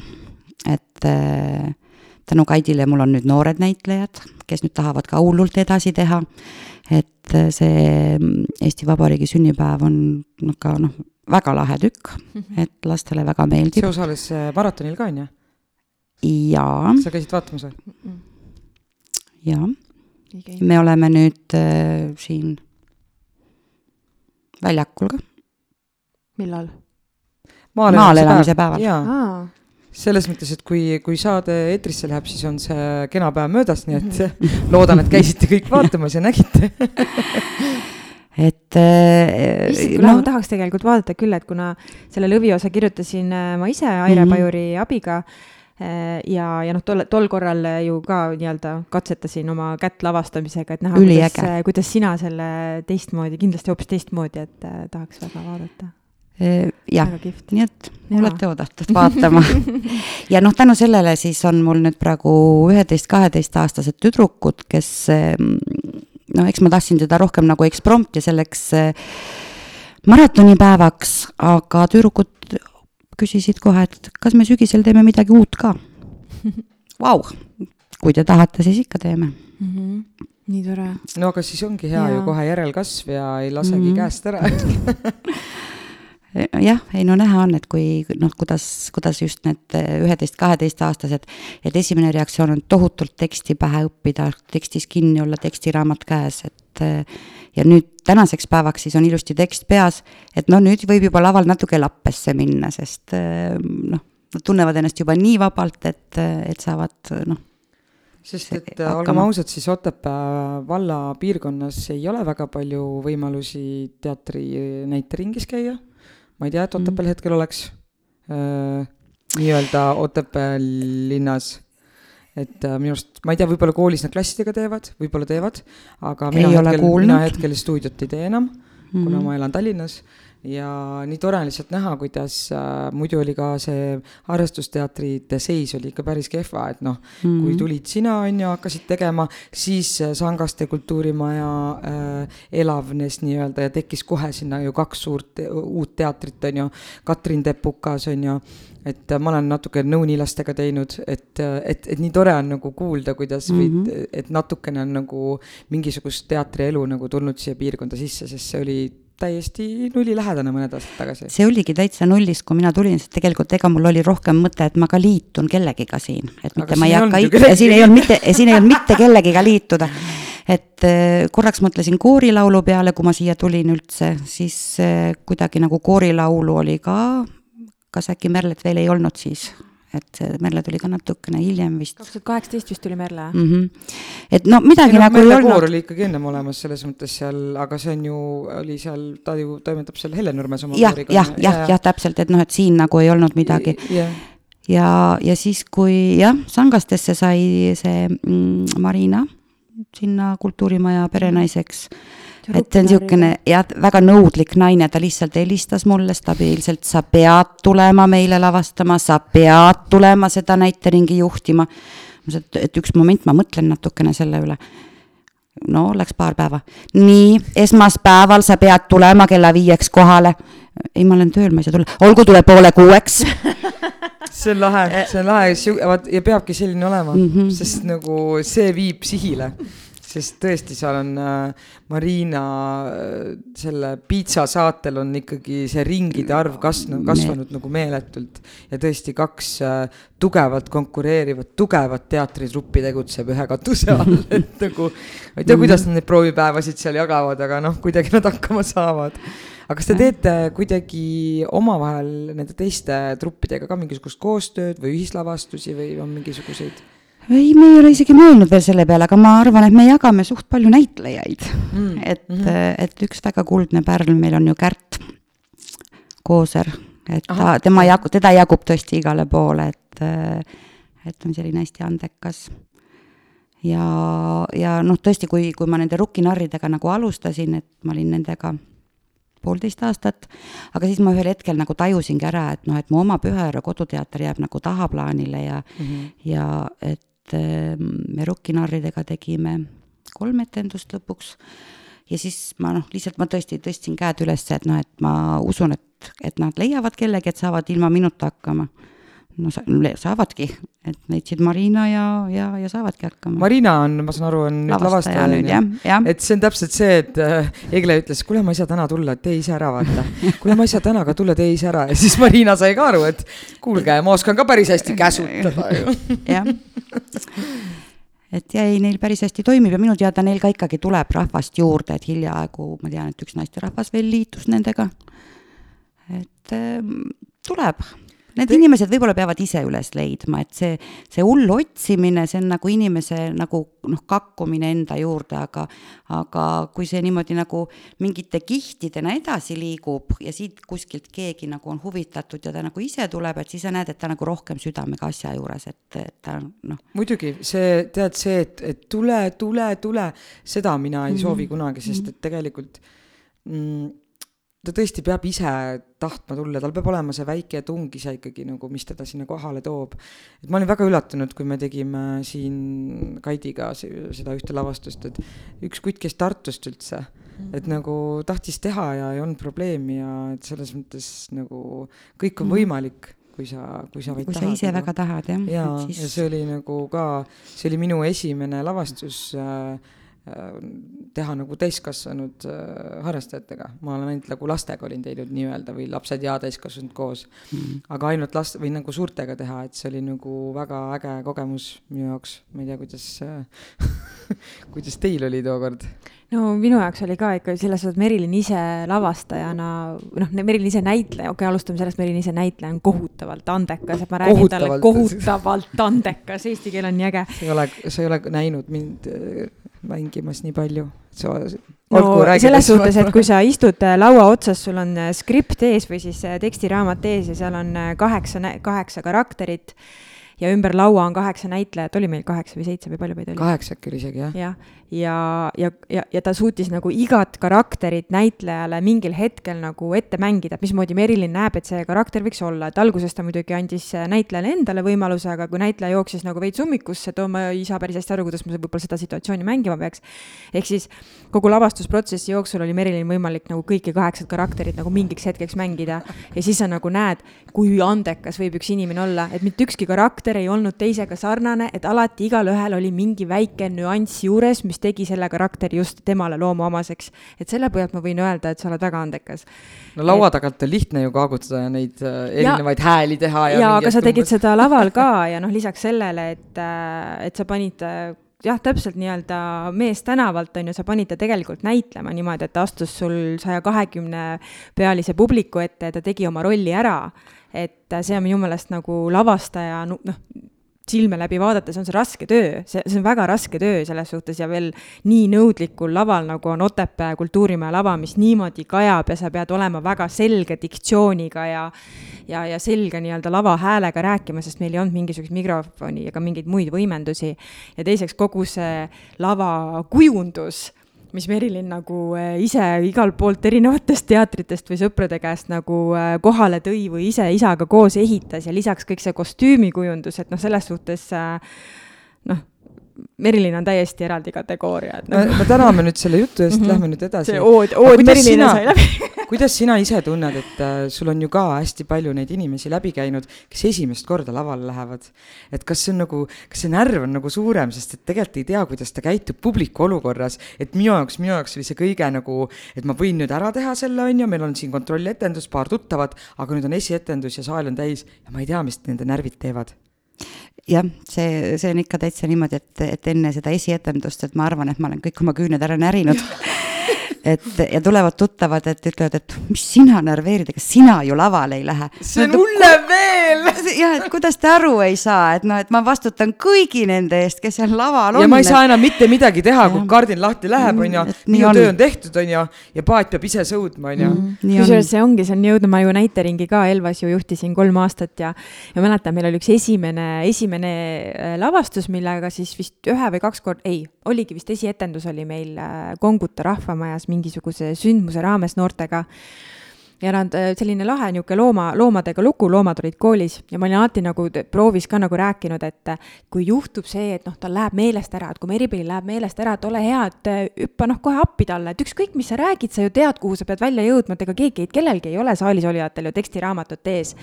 et tänu Kaidile mul on nüüd noored näitlejad, kes nüüd tahavad ka hullult edasi teha et see mm, Eesti Vabariigi sünnipäev on noh, ka noh, väga lahe tükk, mhm. et lastele väga meeldib.
see osales maratonil ka, on ju?
jaa.
sa käisid vaatamas või?
jaa. me oleme nüüd äh, siin väljakul ka.
millal?
maal elamise päeval.
jaa selles mõttes, et kui, kui saade eetrisse läheb, siis on see kena päev möödas, nii et mhm. [LAUGHS] loodan, et käisite kõik vaatamas ja nägite [LAUGHS]
et äh,
issand, kui no, ma tahaks tegelikult vaadata küll, et kuna selle lõviosa kirjutasin äh, ma ise Aire mm -hmm. Pajuri abiga ja, ja noh, tol, tol korral ju ka nii-öelda katsetasin oma kätt lavastamisega, et näha, kuidas, kuidas sina selle teistmoodi, kindlasti hoopis teistmoodi, et äh, tahaks väga vaadata.
Jah, nii et ja. olete oodatud vaatama. [LAUGHS] Ja noh, tänu sellele siis on mul nüüd praegu üheteist-kaheteistaastased tüdrukud, kes noh, eks ma tahtsin teda rohkem nagu eksprompti selleks maratonipäevaks, aga tüdrukud küsisid kohe, et kas me sügisel teeme midagi uut ka. Vau, kui te tahate, siis ikka teeme mm.
-hmm nii tore.
no aga siis ongi hea ja. ju kohe järelkasv ja ei lasegi mm -hmm. käest ära [LAUGHS]
jah, ei no näha on, et kui noh, kuidas, kuidas just need üheteist-kaheteistaastased, et esimene reaktsioon on tohutult teksti pähe õppida, tekstis kinni olla, tekstiraamat käes, et ja nüüd tänaseks päevaks siis on ilusti tekst peas, et no nüüd võib juba laval natuke lappesse minna, sest noh, nad tunnevad ennast juba nii vabalt, et, et saavad noh
sest et olgem ausad, siis Otepää valla piirkonnas ei ole väga palju võimalusi teatri näiteringis käia ma ei tea, et Otepääl mm. hetkel oleks äh, nii-öelda Otepää linnas et äh, minu arust, ma ei tea, võib-olla koolis nad klassidega teevad, võib-olla teevad, aga mina ei hetkel, mina hetkel stuudiot ei tee enam mm, -hmm. kuna ma elan Tallinnas ja nii tore on lihtsalt näha, kuidas äh, muidu oli ka see harrastusteatrite seis oli ikka päris kehva, et noh mm, -hmm. kui tulid sina, on ju, hakkasid tegema, siis äh, Sangaste kultuurimaja äh, elavnes nii-öelda ja tekkis kohe sinna ju kaks suurt uut teatrit, on ju, Katrin Tepukas, on ju, et äh, ma olen natuke nõunilastega teinud, et, äh, et, et nii tore on nagu kuulda, kuidas mm -hmm. võid, et natukene on nagu mingisugust teatrielu nagu tulnud siia piirkonda sisse, sest see oli täiesti nullilähedane mõned aastad tagasi.
see oligi täitsa nullist, kui mina tulin, sest tegelikult ega mul oli rohkem mõte, et ma ka liitun kellegiga siin, et mitte Aga ma ei hakka ikka, siin ei olnud mitte, siin ei olnud mitte kellegiga liituda. et eh, korraks mõtlesin koorilaulu peale, kui ma siia tulin üldse, siis eh, kuidagi nagu koorilaulu oli ka, kas äkki Merlet veel ei olnud siis et Merle tuli ka natukene hiljem vist.
kaks tuhat kaheksateist vist tuli Merle
mm. -hmm. et no midagi
ei,
no, nagu ei
olnud. koor oli ikkagi ennem olemas selles mõttes seal, aga see on ju, oli seal, ta ju toimetab seal Hellenurmes oma
ja, kooriga. jah, jah, jah, täpselt, et noh, et siin nagu ei olnud midagi yeah. ja, ja siis, kui jah, Sangastesse sai see mm, Marina sinna kultuurimaja perenaiseks mm -hmm et see on niisugune jah, väga nõudlik naine, ta lihtsalt helistas mulle stabiilselt, sa pead tulema meile lavastama, sa pead tulema seda näiteringi juhtima. ma ütlesin, et, et üks moment, ma mõtlen natukene selle üle. no läks paar päeva. nii, esmaspäeval sa pead tulema kella viieks kohale. ei, ma olen tööl, ma ei saa tulla, olgu, tule poole kuueks [LAUGHS]
see on lahe, see on lahe, vaat ja peabki selline olema mm, -hmm. sest nagu see viib sihile sest tõesti, seal on äh, Marina äh, selle piitsa saatel on ikkagi see ringide arv kasvanud, kasvanud nagu meeletult. ja tõesti kaks äh, tugevalt konkureerivat, tugevat teatritruppi tegutseb ühe katuse [LAUGHS] all, et nagu. ma ei tea, kuidas nad neid proovipäevasid seal jagavad, aga noh, kuidagi nad hakkama saavad. aga kas te teete kuidagi omavahel nende teiste truppidega ka mingisugust koostööd või ühislavastusi või on mingisuguseid?
Ei, me ei ole isegi mõelnud veel selle peale, aga ma arvan, et me jagame suht palju näitlejaid mm.. et mm, -hmm. et üks väga kuldne pärl meil on ju Kärt Kooser, et Aha. ta, tema jagu-, teda jagub tõesti igale poole, et, et on selline hästi andekas. ja, ja noh, tõesti, kui, kui ma nende rukkinarridega nagu alustasin, et ma olin nendega poolteist aastat, aga siis ma ühel hetkel nagu tajusingi ära, et noh, et mu oma Pühajára koduteater jääb nagu tahaplaanile ja mm, -hmm. ja et et ehm, me rukkinarridega tegime kolm etendust lõpuks ja siis ma noh, lihtsalt ma tõesti tõstsin käed üles, et noh, et ma usun, et, et nad leiavad kellegi, et saavad ilma minuta hakkama. No sa, saavadki, et leidsid Marina ja, ja, ja saavadki hakkama.
Marina on, ma saan aru, on nüüd lavastaja, lavastaja, et see on täpselt see, et äh, Egle ütles, kuule, ma ei saa täna tulla, tee ise ära, vaata. [LAUGHS] kuule, ma ei saa täna ka tulla, tee ise ära ja siis Marina sai ka aru, et kuulge, ma oskan ka päris hästi käsutada ju. [LAUGHS]
jah et ja ei, neil päris hästi toimib ja minu teada neil ka ikkagi tuleb rahvast juurde, et hiljaaegu ma tean, et üks naisterahvas veel liitus nendega. et äh, tuleb, Need inimesed võib-olla peavad ise üles leidma, et see, see hull otsimine, see on nagu inimese nagu noh, kakkumine enda juurde, aga aga kui see niimoodi nagu mingite kihtidena edasi liigub ja siit kuskilt keegi nagu on huvitatud ja ta nagu ise tuleb, et siis sa näed, et ta nagu rohkem südamega asja juures, et, et ta noh.
muidugi, see, tead see, et, et tule, tule, tule, seda mina ei mm -hmm. soovi kunagi, sest et tegelikult mm, ta tõesti peab ise tahtma tulla, tal peab olema see väike tung ise ikkagi nagu, mis teda sinna kohale toob. et ma olin väga üllatunud, kui me tegime siin Kaidiga seda ühte lavastust, et üks kutt käis Tartust üldse mm., et nagu tahtis teha ja ei olnud probleemi ja et selles mõttes nagu kõik on mm. võimalik kui sa, kui sa vaid
kui tahad. kui sa ise nagu. väga tahad, jah.
ja, siis... ja see oli nagu ka, see oli minu esimene lavastus Äh, teha nagu täiskasvanud äh, harrastajatega, ma olen ainult nagu lastega olin teinud nii-öelda või lapsed ja täiskasvanud koos mm. -hmm. aga ainult last- või nagu suurtega teha, et see oli nagu väga äge kogemus minu jaoks, ma ei tea, kuidas äh, [LAUGHS] kuidas teil oli tookord?
No minu jaoks oli ka ikka selles suhtes, Merilin ise lavastajana, noh, Merilin ise näitleja, okei okay,, alustame sellest, Merilin ise näitleja on kohutavalt andekas, et ma räägin talle kohutavalt andekas, eesti keel on nii äge.
sa ei ole, sa ei ole näinud mind mängimas nii palju.
no selles suhtes, et kui sa istud äh, laua otsas, sul on äh, skript ees või siis äh, tekstiraamat ees ja seal on kaheksa, kaheksa karakterit ja ümber laua on kaheksa näitlejat, oli meil kaheksa või seitse või palju meid oli?
kaheksa äkki oli isegi, jah.
jah, ja, ja, ja, ja ta suutis nagu igat karakterit näitlejale mingil hetkel nagu ette mängida, et mismoodi Merilin näeb, et see karakter võiks olla, et alguses ta muidugi andis näitlejale endale võimaluse, aga kui näitleja jooksis nagu veits ummikusse, et oo, ma ei saa päris hästi aru, kuidas ma võib-olla seda situatsiooni mängima peaks. ehk siis kogu lavastusprotsessi jooksul oli Merilin võimalik nagu kõiki kaheksat karakterit nagu mingiks hetkeks mängida ja siis sa nagu näed, kui andekas võib üks inimene olla, et mitte ükski karakter karakter ei olnud teisega sarnane, et alati igalühel oli mingi väike nüanss juures, mis tegi selle karakteri just temale loomuomaseks. et selle põhjalt ma võin öelda, et sa oled väga andekas.
no laua et... tagant on lihtne ju kaagutada ja neid äh, erinevaid ja, hääli teha
ja. jaa, aga sa tegid umbes... seda laval ka [LAUGHS] ja noh, lisaks sellele, et, äh, et sa panid äh, jah, täpselt nii-öelda mees tänavalt on ju, sa panid ta tegelikult näitlema niimoodi, et ta astus sul saja kahekümne pealise publiku ette ja ta tegi oma rolli ära et äh, see on minu meelest nagu lavastaja noh, silme läbi vaadates on see raske töö, see, see on väga raske töö selles suhtes ja veel nii nõudlikul laval, nagu on Otepää kultuurimaja lava, mis niimoodi kajab ja sa pead olema väga selge diktsiooniga ja ja, ja selge nii-öelda lavahäälega rääkima, sest meil ei olnud mingisugust mikrofoni ega mingeid muid võimendusi. ja teiseks kogu see lava kujundus mis Merilin nagu äh, ise igalt poolt erinevatest teatritest või sõprade käest nagu äh, kohale tõi või ise isaga koos ehitas ja lisaks kõik see kostüümikujundus, et noh, selles suhtes äh, noh, Merilin on täiesti eraldi kategooria, et
no, me täname nüüd selle jutu eest mm, -hmm. lähme nüüd edasi.
see ood, ood Merilile sai läbi [LAUGHS]
kuidas sina ise tunned, et äh, sul on ju ka hästi palju neid inimesi läbi käinud, kes esimest korda lavale lähevad. et kas see on nagu, kas see närv on nagu suurem, sest et tegelikult ei tea, kuidas ta käitub publiku olukorras, et minu jaoks, minu jaoks oli see kõige nagu, et ma võin nüüd ära teha selle, on ju, meil on siin kontrolletendus, paar tuttavat, aga nüüd on esietendus ja saal on täis ja ma ei tea, mis nende närvid teevad
jah, see, see on ikka täitsa niimoodi, et, et enne seda esietendust, et ma arvan, et ma olen kõik oma küüned ära närinud [LAUGHS] et ja tulevad tuttavad, et ütlevad, et mis sina närveerid, ega sina ju lavale ei lähe.
see on hullem veel.
jah, et kuidas te aru ei saa, et noh, et ma vastutan kõigi nende eest, kes seal laval on.
ja ma ei saa enam mitte midagi teha, kui kardin lahti läheb, on ju, minu töö on tehtud, on ju, ja paat peab ise sõudma, on ju.
Mm, kusjuures see ongi, see on jõudnud, ma ju näiteringi ka Elvas ju juhtisin kolm aastat ja, ja mäletan, meil oli üks esimene, esimene äh, lavastus, millega siis vist ühe või kaks korda, ei, oligi vist esietendus oli meil äh, Konguta rahvamajas mingisuguse sündmuse raames noortega ja nad, äh, selline lahe niisugune looma, loomadega lugu, loomad olid koolis ja ma olin alati nagu proovis ka nagu rääkinud, et kui juhtub see, et noh, tal läheb meelest ära, et kui Meripilil läheb meelest ära, et ole hea, et äh, hüppa noh, kohe appi talle, et ükskõik, mis sa räägid, sa ju tead, kuhu sa pead välja jõudma, et ega keegi, kellelgi ei ole saalis olijatel ju tekstiraamatut ees.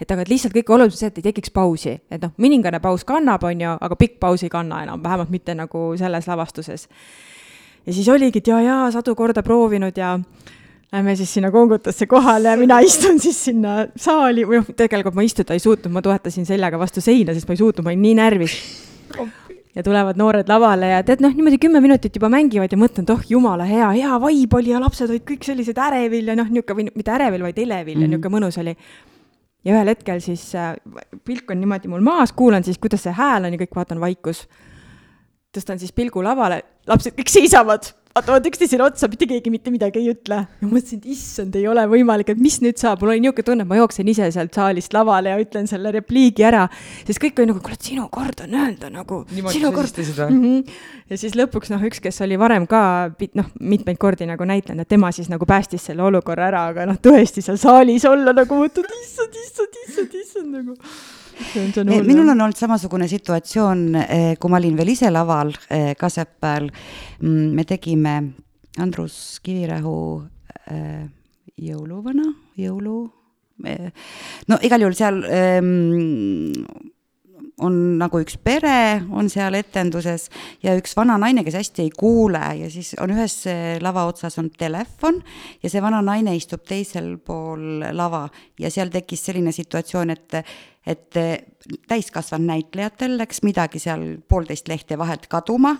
et aga et lihtsalt kõige olulisem see, et ei tekiks pausi, et noh, mõningane paus kannab, on ju, aga pikk paus ei kanna enam, vähemalt mitte nagu selles lavastuses. Ja siis oligi, et jaa-jaa, sadu korda proovinud ja Lähme siis sinna Kongutasse kohale ja mina [LAUGHS] istun siis sinna saali või noh, tegelikult ma istuda ei suutnud, ma toetasin seljaga vastu seina, sest ma ei suutnud, ma olin nii närvis. ja tulevad noored lavale ja tead noh, niimoodi kümme minutit juba mängivad ja mõtlen, et oh jumala hea, hea vibe oli ja lapsed olid kõik sellised ärevil ja noh, niisugune või mitte ärevil, vaid elevil mm -hmm. ja mhm. niisugune mõnus oli. ja ühel hetkel siis äh, pilk on niimoodi mul maas, kuulan siis, kuidas see hääl on ja kõik vaatan vaikus. Tõstan siis pilgu lavale, lapsed kõik seisavad vaatavad üksteisele otsa, mitte keegi mitte midagi ei ütle. ja mõtlesin, et issand, ei ole võimalik, et mis nüüd saab, mul oli niisugune tunne, et ma jooksen ise sealt saalist lavale ja ütlen selle repliigi ära. siis kõik oli nagu, kuule, sinu kord on öelda nagu.
sinu kord. Mm
-hmm. ja siis lõpuks noh, üks, kes oli varem ka noh, mitmeid kordi nagu näitlenud, et tema siis nagu päästis selle olukorra ära, aga noh, tõesti seal saalis olla nagu mõtled, issand, issand, issand, issand nagu
minul on olnud samasugune situatsioon, eh, kui ma olin veel ise laval eh, Kasepääl. Mm, me tegime Andrus Kivirähu jõuluvana, jõulu, no igal juhul seal ähm, on nagu üks pere, on seal etenduses ja üks vana naine, kes hästi ei kuule ja siis on ühes lava otsas on telefon ja see vana naine istub teisel pool lava ja seal tekkis selline situatsioon, et et eh, täiskasvanud näitlejatel läks midagi seal poolteist lehte vahelt kaduma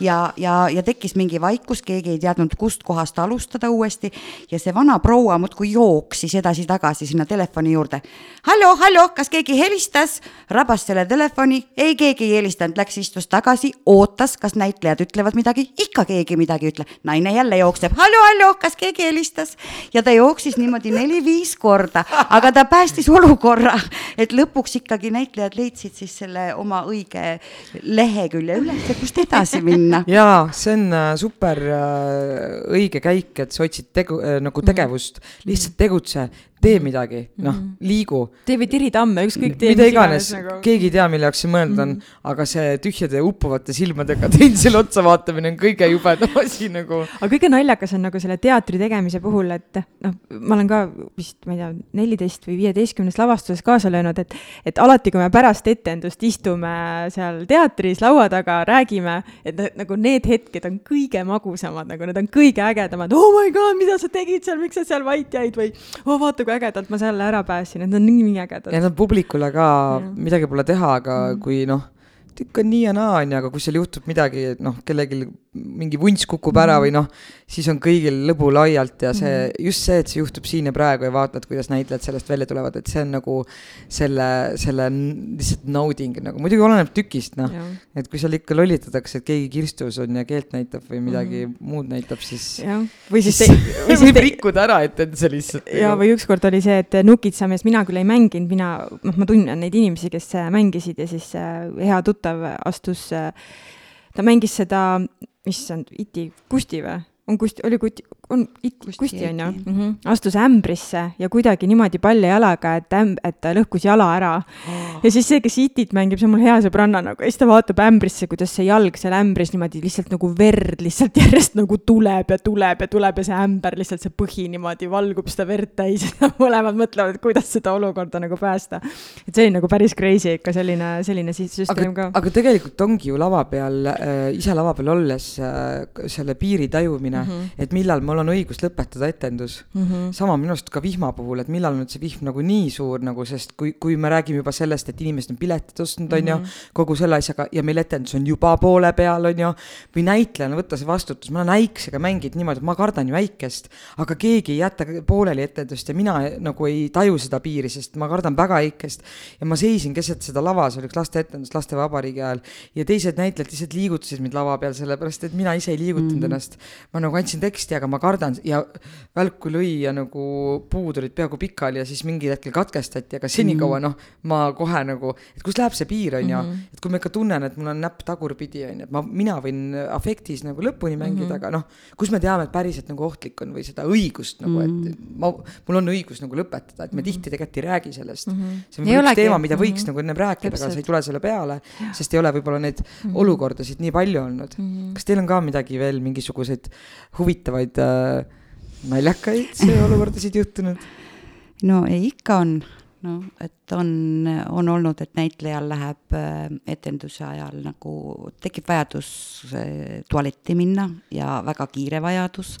ja, ja, ja tekkis mingi vaikus, keegi ei teadnud, kust kohast alustada uuesti ja see vana proua muudkui jooksis edasi-tagasi sinna telefoni juurde. hallo, hallo, kas keegi helistas? rabas selle telefoni, ei, keegi ei helistanud, läks istus tagasi, ootas, kas näitlejad ütlevad midagi, ikka keegi midagi ei ütle. naine jälle jookseb, hallo, hallo, kas keegi helistas? ja ta jooksis niimoodi neli-viis korda, aga ta päästis olukorra, et lõpuks ikkagi näitlejad leidsid siis selle oma õige lehekülje üles ja kust edasi minna. [LAUGHS]
jaa, see on äh, super äh, õige käik, et sa otsid tegu äh,, nagu tegevust, lihtsalt tegutse, tee mhm. midagi, noh -hmm., liigu.
tee või tiri tamme, ükskõik tee.
mida iganes, nagu... keegi ei tea, mille jaoks see mõeldud on mm, -hmm. aga see tühjade uppuvate silmadega [LAUGHS] teisele otsa vaatamine on kõige jubedam [LAUGHS] asi nagu.
aga kõige naljakas on nagu selle teatri tegemise puhul, et noh, ma olen ka vist, ma ei tea, neliteist või viieteistkümnes lavastuses kaasa löönud, et, et alati, kui me pärast etendust istume seal teatris laua taga, räägime, et nagu need hetked on kõige magusamad, nagu need on kõige ägedamad. oh my god, mida sa tegid seal, miks sa seal vait jäid või oh vaata, kui ägedalt ma selle ära päästsin, et nad on nii, ägedad.
ja nad publikule ka midagi pole teha, aga mm. kui noh, tükk on nii ja naa, on ju, aga kui seal juhtub midagi, et noh, kellelgi mingi vunts kukub ära või noh, siis on kõigil lõbu laialt ja see, mhm. just see, et see juhtub siin ja praegu ja vaatad, kuidas näitlejad sellest välja tulevad, et see on nagu selle, selle lihtsalt nauding nagu, muidugi oleneb tükist, noh. et kui seal ikka lollitatakse, et keegi kirstus on ja keelt näitab või midagi mm -hmm. muud näitab, siis.
või siis,
siis te, [LAUGHS] võib te... rikkuda ära etenduse lihtsalt.
ja, või ükskord oli see, et nukitsamees, mina küll ei mänginud, mina, noh, ma tunnen neid inimesi, kes mängisid ja siis äh, hea tuttav astus äh, ta mängis seda issand, Iti, Kusti või? On Kusti, oli Kuti, on kusti, kusti on ju mm, -hmm. astus ämbrisse ja kuidagi niimoodi paljajalaga, et ämb-, et ta lõhkus jala ära oh.. [GASPS] ja siis see, kes itit mängib, see on mul hea sõbranna nagu, ja siis ta vaatab ämbrisse, kuidas see jalg seal ämbris niimoodi lihtsalt nagu verd lihtsalt [LAUGHS] järjest nagu tuleb ja tuleb ja tuleb ja see ämber lihtsalt, see põhi niimoodi valgub seda verd täis [LAUGHS] ja mõlemad mõtlevad, et kuidas seda olukorda nagu päästa. et see oli nagu päris crazy ikka selline, selline süsteem ka.
aga tegelikult ongi ju lava peal äh,, ise lava peal olles äh, selle piiri tajumine mm, -hmm. et millal mul on õigus lõpetada etendus mm. -hmm. sama minu arust ka vihma puhul, et millal nüüd see vihm nagu nii suur nagu, sest kui, kui me räägime juba sellest, et inimesed on piletid ostnud, on ju, mhm. kogu selle asjaga ja meil etendus on juba poole peal, on ju, või näitlejana võtta see vastutus, ma olen äiksega mänginud niimoodi, et ma kardan ju äikest, aga keegi ei jäta pooleli etendust ja mina nagu ei taju seda piiri, sest ma kardan väga äikest. ja ma seisin keset seda lava, see oli üks lasteetendus lastevabariigi ajal ja teised näitlejad lihtsalt liigutasid mind lava peal, sellepärast et mina ise ei liigutanud mm -hmm. ennast. ma nagu andsin teksti, aga ma kardan ja välku lõi ja nagu puud olid peaaegu pikali ja siis mingil hetkel katkestati, aga senikaua mm -hmm. noh, ma kohe nagu, et kus läheb see piir, on ju, mhm. et kui ma ikka tunnen, et mul on näpp tagurpidi, on ju, et ma, mina võin afektis nagu lõpuni mängida mm, -hmm. aga noh, kus me teame, et päriselt nagu ohtlik on või seda õigust nagu, et mhm. ma, mul on õigus nagu lõpetada, et me mhm. tihti tegelikult ei räägi sellest mm. -hmm. see on võib-olla üks teema, mida võiks mm -hmm. nagu ennem rääkida, aga sa ei tule selle peale, sest ei ole võib-olla neid mm -hmm. olukordasid nii palju olnud mm. -hmm. kas teil on ka midagi veel, mingisuguseid huvitavaid äh, naljakaid [LAUGHS] olukordasid juhtunud?
no ei, ikka on, no et on, on olnud, et näitlejal läheb äh, etenduse ajal nagu, tekib vajadus äh, tualetti minna ja väga kiire vajadus.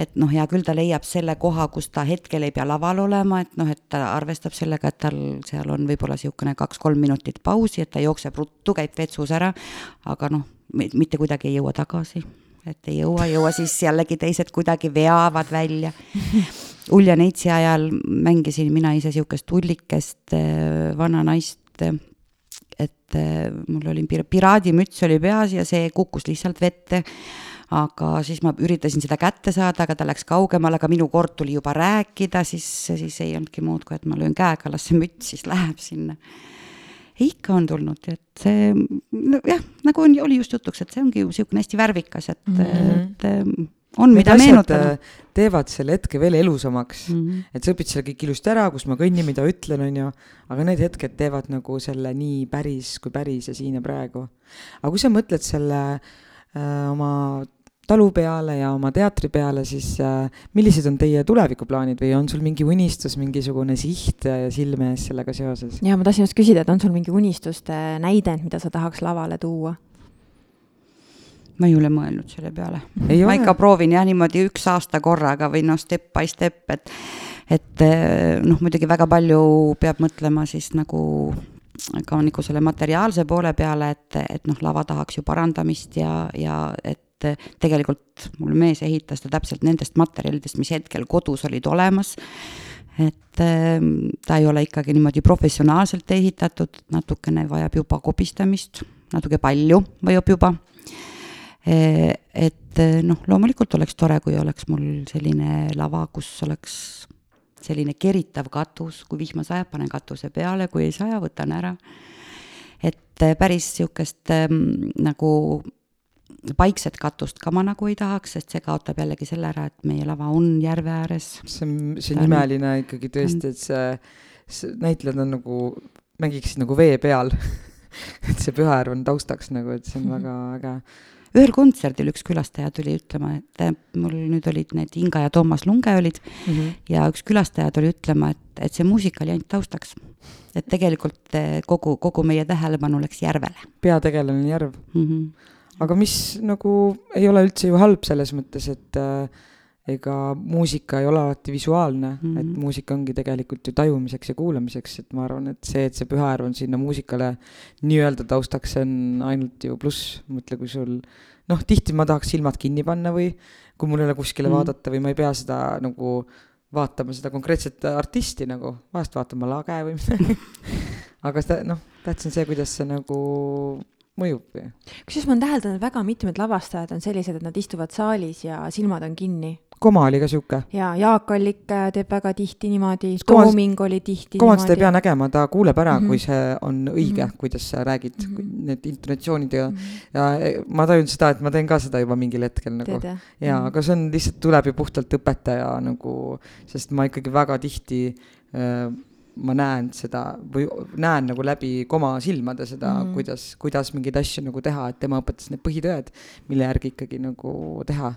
et noh, hea küll, ta leiab selle koha, kus ta hetkel ei pea laval olema, et noh, et ta arvestab sellega, et tal seal on võib-olla niisugune kaks-kolm minutit pausi, et ta jookseb ruttu, käib vetsus ära, aga noh, mitte kuidagi ei jõua tagasi et ei jõua, jõua, siis jällegi teised kuidagi veavad välja. Ulja Neitsi ajal mängisin mina ise niisugust tullikest äh, vana naist, et äh, mul oli piraadimüts oli peas ja see kukkus lihtsalt vette aga siis ma üritasin seda kätte saada, aga ta läks kaugemale, aga minu kord tuli juba rääkida, siis, siis ei olnudki muud, kui et ma löön käega, las see müts siis läheb sinna ikka on tulnud, et see no, jah, nagu on, oli just jutuks, et see ongi ju niisugune hästi värvikas, et mm, -hmm. et mm, on, mida meenutada. Äh,
teevad selle hetke veel elusamaks mm, -hmm. et sa õpid selle kõik ilusti ära, kus ma kõnnin, mida ütlen, on ju, aga need hetked teevad nagu selle nii päris kui päris ja siin ja praegu. aga kui sa mõtled selle äh, oma talu peale ja oma teatri peale, siis äh, millised on teie tulevikuplaanid või on sul mingi unistus, mingisugune siht äh, silme ees sellega seoses?
ja ma tahtsin just küsida, et on sul mingi unistuste näidend, mida sa tahaks lavale tuua?
ma ei ole mõelnud selle peale. ma ikka proovin jah, niimoodi üks aasta korraga või noh, step by step, et et äh, noh, muidugi väga palju peab mõtlema siis nagu ka nagu selle materiaalse poole peale, et, et noh, lava tahaks ju parandamist ja, ja et et tegelikult mul mees ehitas ta täpselt nendest materjalidest, mis hetkel kodus olid olemas. et ehm, ta ei ole ikkagi niimoodi professionaalselt ehitatud, natukene vajab juba kobistamist, natuke palju vajab juba. E, et noh, loomulikult oleks tore, kui oleks mul selline lava, kus oleks selline keritav katus, kui vihma sajab, panen katuse peale, kui ei saja, võtan ära. et päris niisugust ähm, nagu paikset katust ka ma nagu ei tahaks, sest see kaotab jällegi selle ära, et meie lava on järve ääres.
see on, see on imeline ikkagi tõesti, et see, see näitlejad on nagu, mängiksid nagu vee peal [LAUGHS] et see pühaärv on taustaks nagu, et see on väga [LAUGHS] äge
ühel kontserdil üks külastaja tuli ütlema, et mul nüüd olid need Inga ja Toomas Lunge olid mm -hmm. ja üks külastaja tuli ütlema, et, et see muusika oli ainult taustaks. et tegelikult eh, kogu, kogu meie tähelepanu läks järvele.
peategelane on järv mm. -hmm aga mis nagu ei ole üldse ju halb selles mõttes, et äh, ega muusika ei ole alati visuaalne mm, -hmm. et muusika ongi tegelikult ju tajumiseks ja kuulamiseks, et ma arvan, et see, et see pühaäär on sinna muusikale nii-öelda taustaks, see on ainult ju pluss, mõtle, kui sul noh, tihti ma tahaks silmad kinni panna või kui mul ei ole kuskile mm -hmm. vaadata või ma ei pea seda nagu vaatama seda konkreetset artisti nagu, vahest vaatan ma lage või [LAUGHS] midagi aga seda noh, tähtis on see, kuidas see nagu mõjub ju.
kusjuures ma olen täheldanud, et väga mitmed lavastajad on sellised, et nad istuvad saalis ja silmad on kinni.
Koma oli ka sihuke.
ja Jaak Allik äh, teeb väga tihti niimoodi, Tooming oli tihti
Komat seda ei pea nägema, ta kuuleb ära mm,
Mhm.
-hmm. kui see on õige mm,
Mhm.
-hmm. kuidas sa räägid mm,
Mhm.
-hmm. need intonatsioonid ja mm,
Mhm.
-hmm. ja e, ma tajun seda, et ma teen ka seda juba mingil hetkel nagu.
jah?
jaa
Mhm.
aga see on lihtsalt, tuleb ju puhtalt õpetaja nagu, sest ma ikkagi väga tihti äh, ma näen seda või näen nagu läbi koma silmade seda mm. -hmm. kuidas, kuidas mingeid asju nagu teha, et tema õpetas need põhitõed, mille järgi ikkagi nagu teha.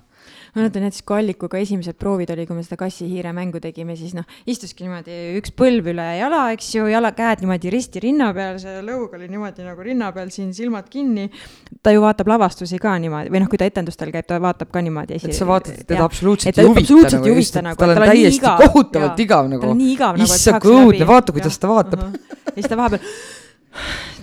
Ma mäletan näiteks, kui Allikuga esimesed proovid oli, kui me seda kassi-hiire mängu tegime, siis noh, istuski niimoodi üks põlv üle jala, eks ju, jala, käed niimoodi risti rinna peal, see lõug oli niimoodi nagu rinna peal, siin silmad kinni. ta ju vaatab lavastusi ka niimoodi või noh, kui ta etendustel käib, ta vaatab ka niimoodi.
et sa vaatad, et teda
Jah.
absoluutselt ei huvita nagu,
huvita
just, et
nagu,
tal
et
on
tal on
täiesti kohutavalt igav nagu
igav nagu,
issand, kui õudne, vaata, kuidas ta vaatab.
ja siis ta vahepeal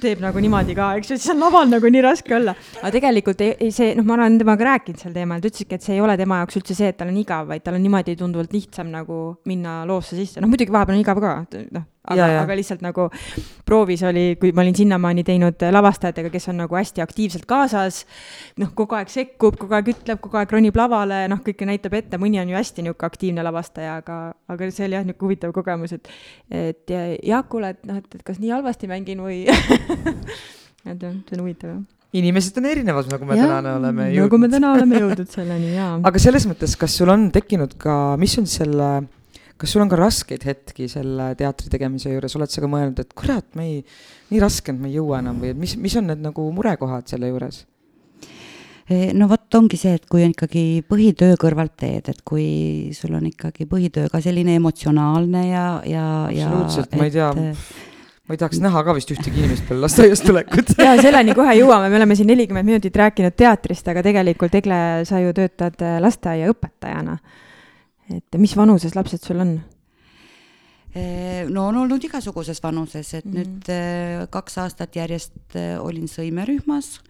teeb nagu niimoodi ka, eks ju, siis on laval nagu nii raske olla. aga tegelikult ei, ei see, noh, ma olen temaga rääkinud sel teemal, ta ütleski, et see ei ole tema jaoks üldse see, et tal on igav, vaid tal on niimoodi tunduvalt lihtsam nagu minna loosse sisse, noh muidugi vahepeal on igav ka, noh, aga, aga lihtsalt nagu proovis oli, kui ma olin sinnamaani teinud lavastajatega, kes on nagu hästi aktiivselt kaasas, noh, kogu aeg sekkub, kogu aeg ütleb, kogu aeg ronib lavale, noh, kõike näitab ette, mõni on ju hästi niisugune aktiivne lavastaja, aga, aga see oli jah, niisugune huvitav kogemus, et et ja, Jaakule, et noh, et, et kas nii halvasti mängin või [LAUGHS] [LAUGHS] et jah, see on huvitav jah.
inimesed on erinevad, nagu me
Jaa,
täna oleme
nagu me täna oleme jõudnud selleni, jaa. [LAUGHS]
aga selles mõttes, kas sul on tekkinud ka, mis on selle, kas sul on ka raskeid hetki selle teatri tegemise juures, oled sa ka mõelnud, et kurat, me ei, nii raske on, me ei jõua enam või et mis, mis on need nagu murekohad selle juures?
Eh, no vot, ongi see, et kui on ikkagi põhitöö kõrvalt teed, et kui sul on ikkagi põhitöö ka selline emotsionaalne ja, ja, ja
Absoluutselt, ma ei tea. Ma ei tahaks näha ka vist ühtegi inimest peale lasteaiast tulekut [LAUGHS]
ja selleni kohe jõuame, me oleme siin nelikümmend minutit rääkinud teatrist, aga tegelikult Egle, sa ju töötad äh, lasteaiaõpetajana. et mis vanuses lapsed sul on?
eh, no on olnud igasuguses vanuses, et mm. -hmm. nüüd eh, kaks aastat järjest olin sõimerühmas,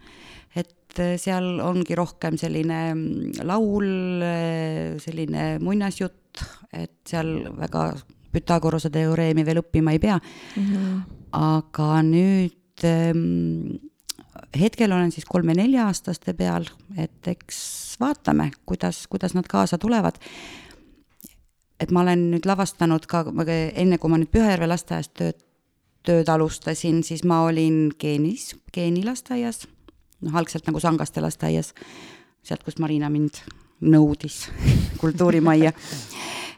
et seal ongi rohkem selline mm, laul, selline muinasjutt, et seal väga Pythagorase teoreemi veel õppima ei pea
mm. -hmm.
aga nüüd ähm, hetkel olen siis kolme-nelja-aastaste peal, et eks vaatame, kuidas, kuidas nad kaasa tulevad. et ma olen nüüd lavastanud ka, enne kui ma nüüd Pühajärve lasteaias tööd, tööd alustasin, siis ma olin geenis, geenilasteaias, noh, algselt nagu Sangaste lasteaias, sealt, kust Marina mind nõudis [LAUGHS] kultuurimajja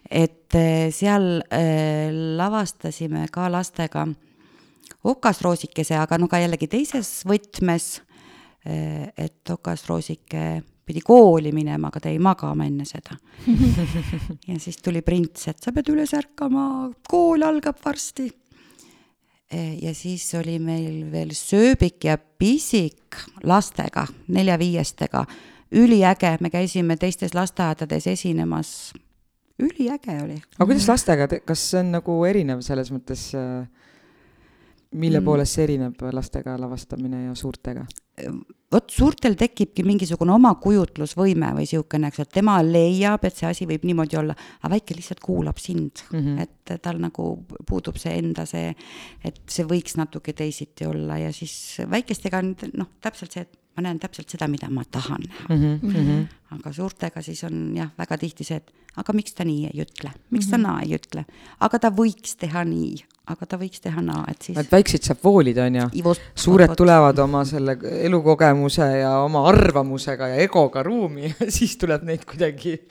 et eh, seal äh, lavastasime ka lastega okasroosikese, aga no ka jällegi teises võtmes, et okasroosike pidi kooli minema, aga ta jäi magama enne seda. [LAUGHS] ja siis tuli prints, et sa pead üles ärkama, kool algab varsti. ja siis oli meil veel sööbik ja pisik lastega, nelja-viiestega, üliäge, me käisime teistes lasteaedades esinemas üliäge oli.
aga kuidas lastega, kas see on nagu erinev selles mõttes, mille
Mm.
poolest see erineb lastega lavastamine ja suurtega?
vot suurtel tekibki mingisugune oma kujutlusvõime või niisugune, eks, et tema leiab, et see asi võib niimoodi olla, aga väike lihtsalt kuulab sind mm,
Mhm.
-hmm. et tal nagu puudub see enda see, et see võiks natuke teisiti olla ja siis väikestega on noh, täpselt see, et ma näen täpselt seda, mida ma tahan näha
Mm -hmm.
aga suurtega siis on jah, väga tihti see, et aga miks ta nii ei ütle, miks ta naa ei ütle, aga ta võiks teha nii, aga ta võiks teha naa, et siis
et väikseid saab voolida, on ju? Suured tulevad oma selle elukogemuse ja oma arvamusega ja egoga ruumi ja [LAUGHS] siis tuleb neid kuidagi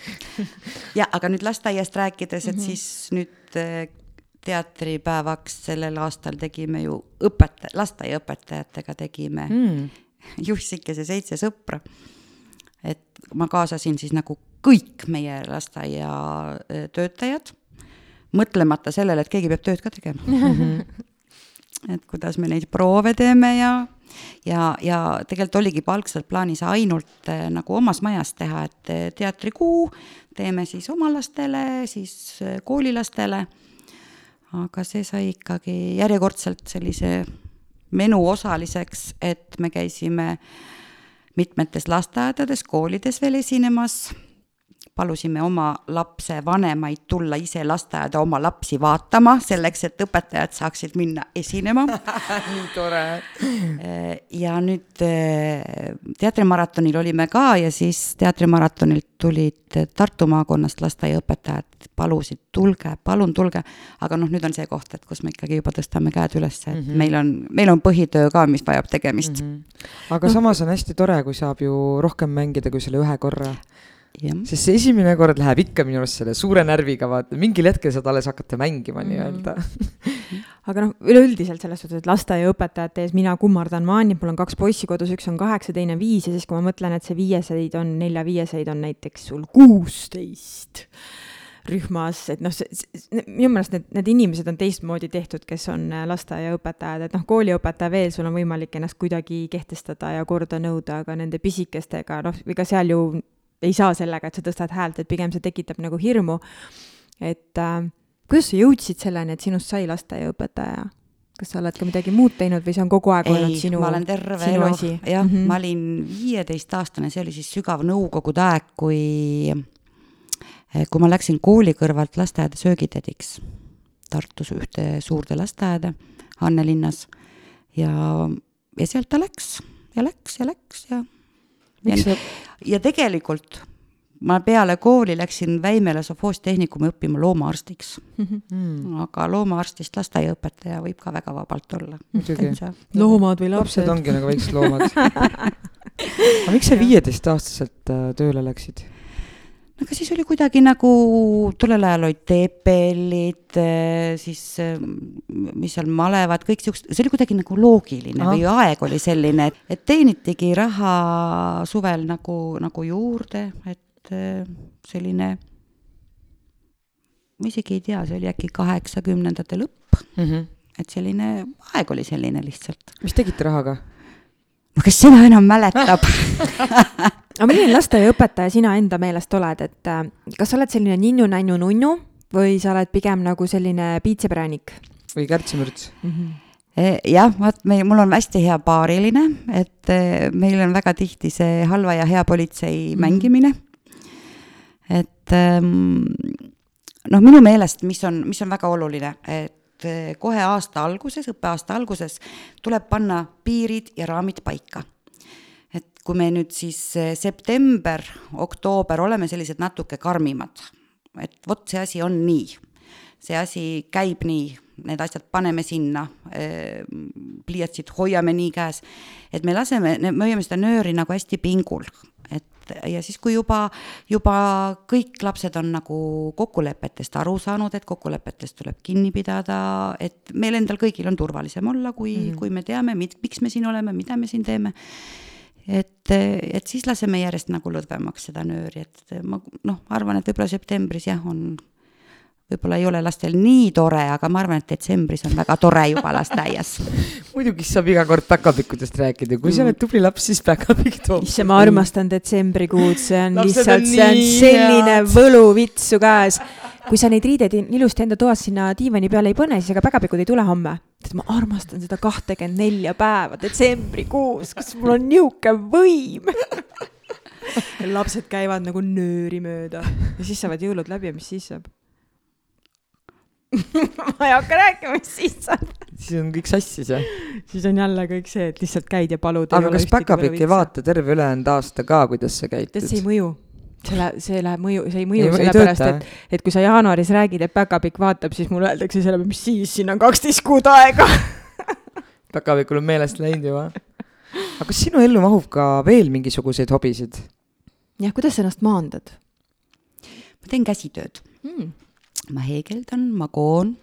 [LAUGHS]
ja aga nüüd lasteaiast rääkides, et mm
Mhm.
-hmm. siis nüüd eh, teatripäevaks sellel aastal tegime ju õpetaja, lasteaiaõpetajatega tegime mm. [LAUGHS]
mm.
Jussikese seitse sõpra. et ma kaasasin siis nagu kõik meie lasteaia eh, töötajad, mõtlemata sellele, et keegi peab tööd ka tegema mm. -hmm. [LAUGHS] et kuidas me neid proove teeme ja ja, ja tegelikult oligi juba algselt plaanis ainult äh, nagu omas majas teha, et äh, teatrikuu teeme siis oma lastele, siis koolilastele. aga see sai ikkagi järjekordselt sellise menu osaliseks, et me käisime mitmetes lasteaedades, koolides veel esinemas. Palusime oma lapse vanemaid tulla ise lasteaeda oma lapsi vaatama, selleks et õpetajad saaksid minna esinema [LAUGHS]
nii tore.
ja nüüd eh, teatrimaratonil olime ka ja siis teatrimaratonilt tulid Tartu maakonnast lasteaiaõpetajad, palusid, tulge, palun tulge. aga noh, nüüd on see koht, et kus me ikkagi juba tõstame käed üles, et mm -hmm. meil on, meil on põhitöö ka, mis vajab tegemist mm.
-hmm. aga no. samas on hästi tore, kui saab ju rohkem mängida kui selle ühe korra sest see esimene kord läheb ikka minu arust selle suure närviga, vaata, mingil hetkel saad alles hakata mängima -hmm. nii-öelda [LAUGHS]
aga noh, üleüldiselt selles suhtes, et lasteaiaõpetajate ees mina kummardan maani, mul on kaks poissi kodus, üks on kaheksa, teine viis ja siis, kui ma mõtlen, et see viieseid on, nelja-viieseid on näiteks sul kuusteist rühmas, et noh, minu meelest need, need inimesed on teistmoodi tehtud, kes on lasteaiaõpetajad, et noh, kooliõpetaja veel, sul on võimalik ennast kuidagi kehtestada ja korda nõuda, aga nende pisikestega, noh, ega seal ju ei saa sellega, et sa tõstad häält, et pigem see tekitab nagu hirmu. et äh, kuidas sa jõudsid selleni, et sinust sai lasteaiaõpetaja? kas sa oled ka midagi muud teinud või see on kogu aeg ei, olnud sinu,
terve elu, jah mm, -hmm. ma olin viieteistaastane, see oli siis sügav nõukogude aeg, kui, eh, kui ma läksin kooli kõrvalt lasteaeda söögitädiks Tartus ühte suurde lasteaeda Annelinnas ja, ja sealt ta läks ja läks ja läks ja sa? ja tegelikult ma peale kooli läksin Väimela sovhoostehnikumi õppima loomaarstiks mm. -hmm. aga loomaarstist lasteaiaõpetaja võib ka väga vabalt olla.
muidugi.
loomad või lapsed.
lapsed ongi nagu väiksed loomad [LAUGHS] aga miks sa viieteistaastaselt äh, tööle läksid?
Aga siis oli kuidagi nagu, tollel ajal olid TPL-id, eh, siis eh, mis seal, malevad, kõik siuksed, see oli kuidagi nagu loogiline Aha. või aeg oli selline, et, et teenitigi raha suvel nagu, nagu juurde, et eh, selline, ma isegi ei tea, see oli äkki kaheksakümnendate lõpp mm. -hmm. et selline, aeg oli selline lihtsalt.
mis tegite rahaga?
no kes seda enam mäletab [LAUGHS]
aga milline lasteaiaõpetaja sina enda meelest oled, et äh, kas sa oled selline ninnu-nännu-nunnu või sa oled pigem nagu selline piitsepräänik?
või kärtsimürts mm? -hmm
jah, vaat me, mul on hästi hea paariline, et e, meil on väga tihti see halva ja hea politsei mm -hmm. mängimine. et ähm, noh, minu meelest, mis on, mis on väga oluline, et e, kohe aasta alguses, õppeaasta alguses tuleb panna piirid ja raamid paika et kui me nüüd siis eh, september, oktoober oleme sellised natuke karmimad, et vot see asi on nii, see asi käib nii, need asjad paneme sinna, eh, pliiatsid hoiame nii käes, et me laseme, me hoiame seda nööri nagu hästi pingul, et ja siis, kui juba, juba kõik lapsed on nagu kokkulepetest aru saanud, et kokkulepetest tuleb kinni pidada, et meil endal kõigil on turvalisem olla, kui mm, -hmm. kui me teame, miks me siin oleme, mida me siin teeme et, et siis laseme järjest nagu lõdvemaks seda nööri, et ma noh, arvan, et võib-olla septembris jah, on, võib-olla ei ole lastel nii tore, aga ma arvan, et detsembris on väga tore juba lasteaias [LAUGHS]
muidugi saab iga kord päkapikkudest rääkida, kui sa oled tubli laps, siis päkapikk toob.
issand, ma armastan detsembrikuud, see on lihtsalt, see on selline võluvits su käes kui sa neid riideid ilusti enda toas sinna diivani peale ei pane, siis ega päkapikud ei tule homme. sest ma armastan seda kahtekümmet nelja päeva detsembrikuus, kus mul on nihuke võim [LAUGHS] lapsed käivad nagu nööri mööda ja siis saavad jõulud läbi ja mis siis saab [LAUGHS] ma ei hakka rääkima, mis siis saab.
siis on kõik sassis, jah?
siis on jälle kõik see, et lihtsalt käid ja palud.
aga kas päkapikk ei vaata terve ülejäänud aasta ka, kuidas sa käitud?
tead, see ei mõju see läheb, see läheb mõju, see ei mõju sellepärast, et, et kui sa jaanuaris räägid, et päkapikk vaatab, siis mulle öeldakse selle peale, mis siis, siin on kaksteist kuud aega [LAUGHS]
päkapikul on meelest läinud juba. aga kas sinu ellu mahub ka veel mingisuguseid hobisid?
jah, kuidas sa ennast maandad?
ma teen käsitööd hmm.. ma heegeldan, ma koon.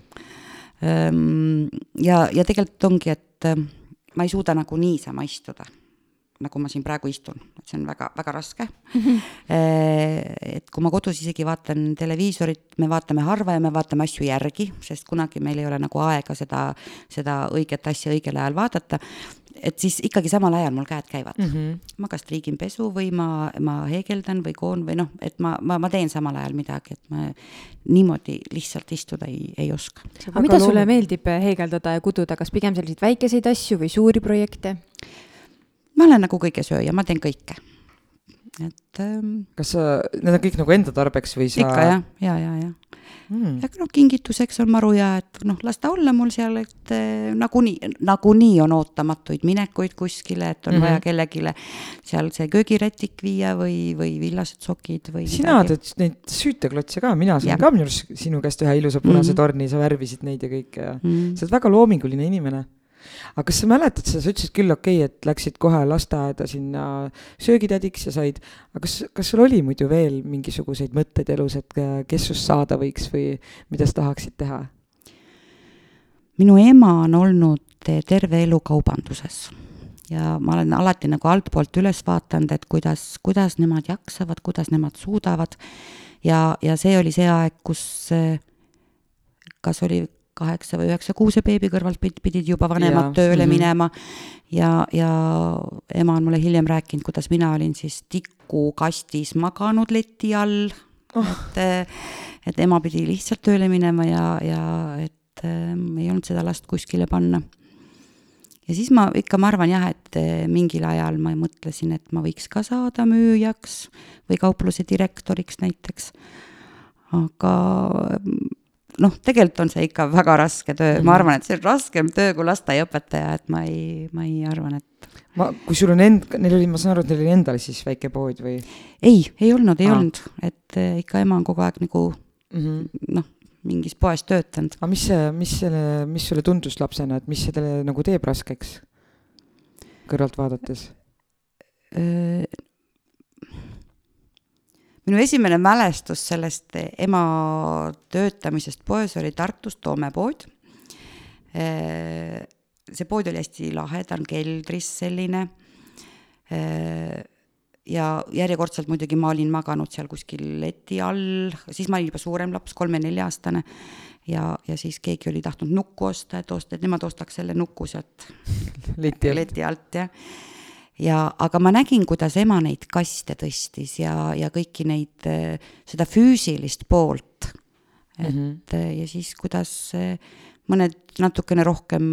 Ehm, ja, ja tegelikult ongi, et ehm, ma ei suuda nagu niisama istuda nagu ma siin praegu istun, et see on väga, väga raske mm. [LAUGHS] -hmm. et kui ma kodus isegi vaatan televiisorit, me vaatame harva ja me vaatame asju järgi, sest kunagi meil ei ole nagu aega seda, seda õiget asja õigel ajal vaadata. et siis ikkagi samal ajal mul käed käivad mm. -hmm. ma kas triigin pesu või ma, ma heegeldan või koon või noh, et ma, ma, ma teen samal ajal midagi, et ma niimoodi lihtsalt istuda ei, ei oska.
aga mida sulle meeldib heegeldada ja kududa, kas pigem selliseid väikeseid asju või suuri projekte?
Ma olen nagu kõigesööja, ma teen kõike. et ähm,
kas sa, need on kõik nagu enda tarbeks või sa?
ikka jah, ja, ja, ja mm.. aga noh, kingituseks on maru hea, et noh, las ta olla mul seal, et eh, nagunii, nagunii on ootamatuid minekuid kuskile, et on mm -hmm. vaja kellelegi seal see köögirätik viia või, või villased sokid või
sina teed neid süüteklotse ka, mina sain ka minu arust sinu käest ühe ilusa punase mm -hmm. torni, sa värvisid neid ja kõike ja mm -hmm. sa oled väga loominguline inimene aga kas sa mäletad seda, sa ütlesid küll okei okay,, et läksid kohe lasteaeda sinna söögitädiks ja said, aga kas, kas sul oli muidu veel mingisuguseid mõtteid elus, et kes sust saada võiks või mida sa tahaksid teha?
minu ema on olnud terve elu kaubanduses ja ma olen alati nagu altpoolt üles vaadanud, et kuidas, kuidas nemad jaksavad, kuidas nemad suudavad. ja, ja see oli see aeg, kus kas oli kaheksa või üheksa kuuse beebi kõrvalt pidid juba vanemad ja, tööle mm -hmm. minema. ja, ja ema on mulle hiljem rääkinud, kuidas mina olin siis tikukastis maganud leti all oh.. et, et ema pidi lihtsalt tööle minema ja, ja et äh, ei olnud seda last kuskile panna. ja siis ma ikka, ma arvan jah, et äh, mingil ajal ma mõtlesin, et ma võiks ka saada müüjaks või kaupluse direktoriks näiteks. aga noh, tegelikult on see ikka väga raske töö mm, -hmm. ma arvan, et see on raskem töö kui lasteaiaõpetaja, et ma ei, ma ei arvan, et.
ma, kui sul on end-, neil oli, ma saan aru, et neil oli endal siis väike pood või?
ei, ei olnud, ei Aa. olnud, et eh, ikka ema on kogu aeg nagu mm -hmm. noh, mingis poes töötanud.
aga mis see, mis selle, mis sulle tundus lapsena, et mis selle nagu teeb raskeks kõrvalt vaadates?
Minu esimene mälestus sellest ema töötamisest poes oli Tartus Toome pood. see pood oli hästi lahe, ta on keldris selline. ja järjekordselt muidugi ma olin maganud seal kuskil leti all, siis ma olin juba suurem laps, kolme-nelja-aastane. ja, ja siis keegi oli tahtnud nukku osta, et osta, et nemad ostaks selle nuku sealt
leti alt,
leti alt, jah ja, aga ma nägin, kuidas ema neid kaste tõstis ja, ja kõiki neid, seda füüsilist poolt. et mm -hmm. ja siis, kuidas mõned natukene rohkem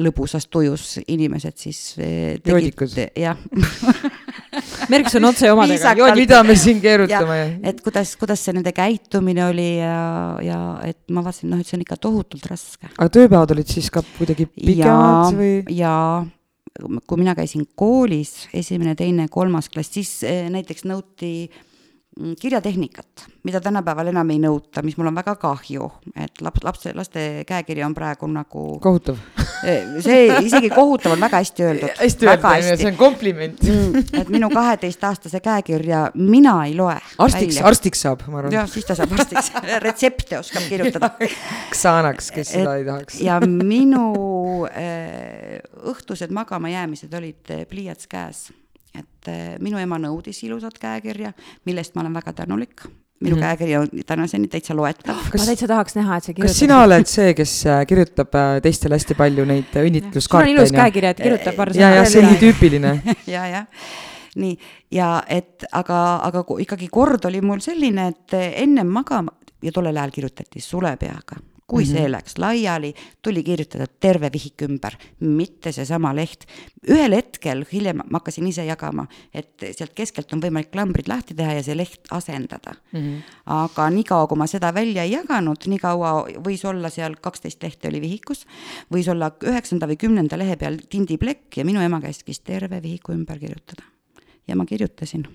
lõbusas tujus inimesed siis
tegid,
jah [LAUGHS]
märksa otse omadega.
mida me siin keerutame.
et kuidas, kuidas see nende käitumine oli ja, ja et ma vaatasin, noh, et see on ikka tohutult raske.
aga tööpäevad olid siis ka kuidagi pikemad või?
jaa kui mina käisin koolis, esimene, teine, kolmas klass, siis eh, näiteks nõuti kirjatehnikat, mida tänapäeval enam ei nõuta, mis mul on väga kahju, et laps, lapse, laste käekiri on praegu nagu
kohutav [LAUGHS]
see isegi kohutav on väga hästi öeldud. [LAUGHS]
hästi öeldud, see on kompliment
mm, et minu kaheteistaastase käekirja mina ei loe.
arstiks, arstiks saab, ma arvan.
jah, siis ta saab arstiks [LAUGHS] retsepte oskab kirjutada
Xanax, kes seda ei tahaks.
ja minu äh, õhtused magama jäämised olid äh, pliiats käes et eh, minu ema nõudis ilusat käekirja, millest ma olen väga tänulik minu mm -hmm. käekiri on tänaseni täitsa loetav.
kas ma täitsa tahaks näha, et sa
kirjutad. kas sina oled see, kes äh, kirjutab äh, teistele hästi palju neid õnnitluskaarte?
sul on ilus käekiri, et kirjutab paar
sõna. ja, [LAUGHS] ja see on nii tüüpiline
ja, jah nii, ja et aga, aga ikkagi kord oli mul selline, et ennem magama ja tollel ajal kirjutati sulepeaga kui mm -hmm. see läks laiali, tuli kirjutada terve vihik ümber, mitte seesama leht. ühel hetkel, hiljem ma hakkasin ise jagama, et sealt keskelt on võimalik klambrid lahti teha ja see leht asendada mm. -hmm. aga niikaua, kui ma seda välja ei jaganud, nii kaua võis olla seal kaksteist lehte oli vihikus, võis olla üheksanda või kümnenda lehe peal tindiplekk ja minu ema käskis terve vihiku ümber kirjutada. ja ma kirjutasin.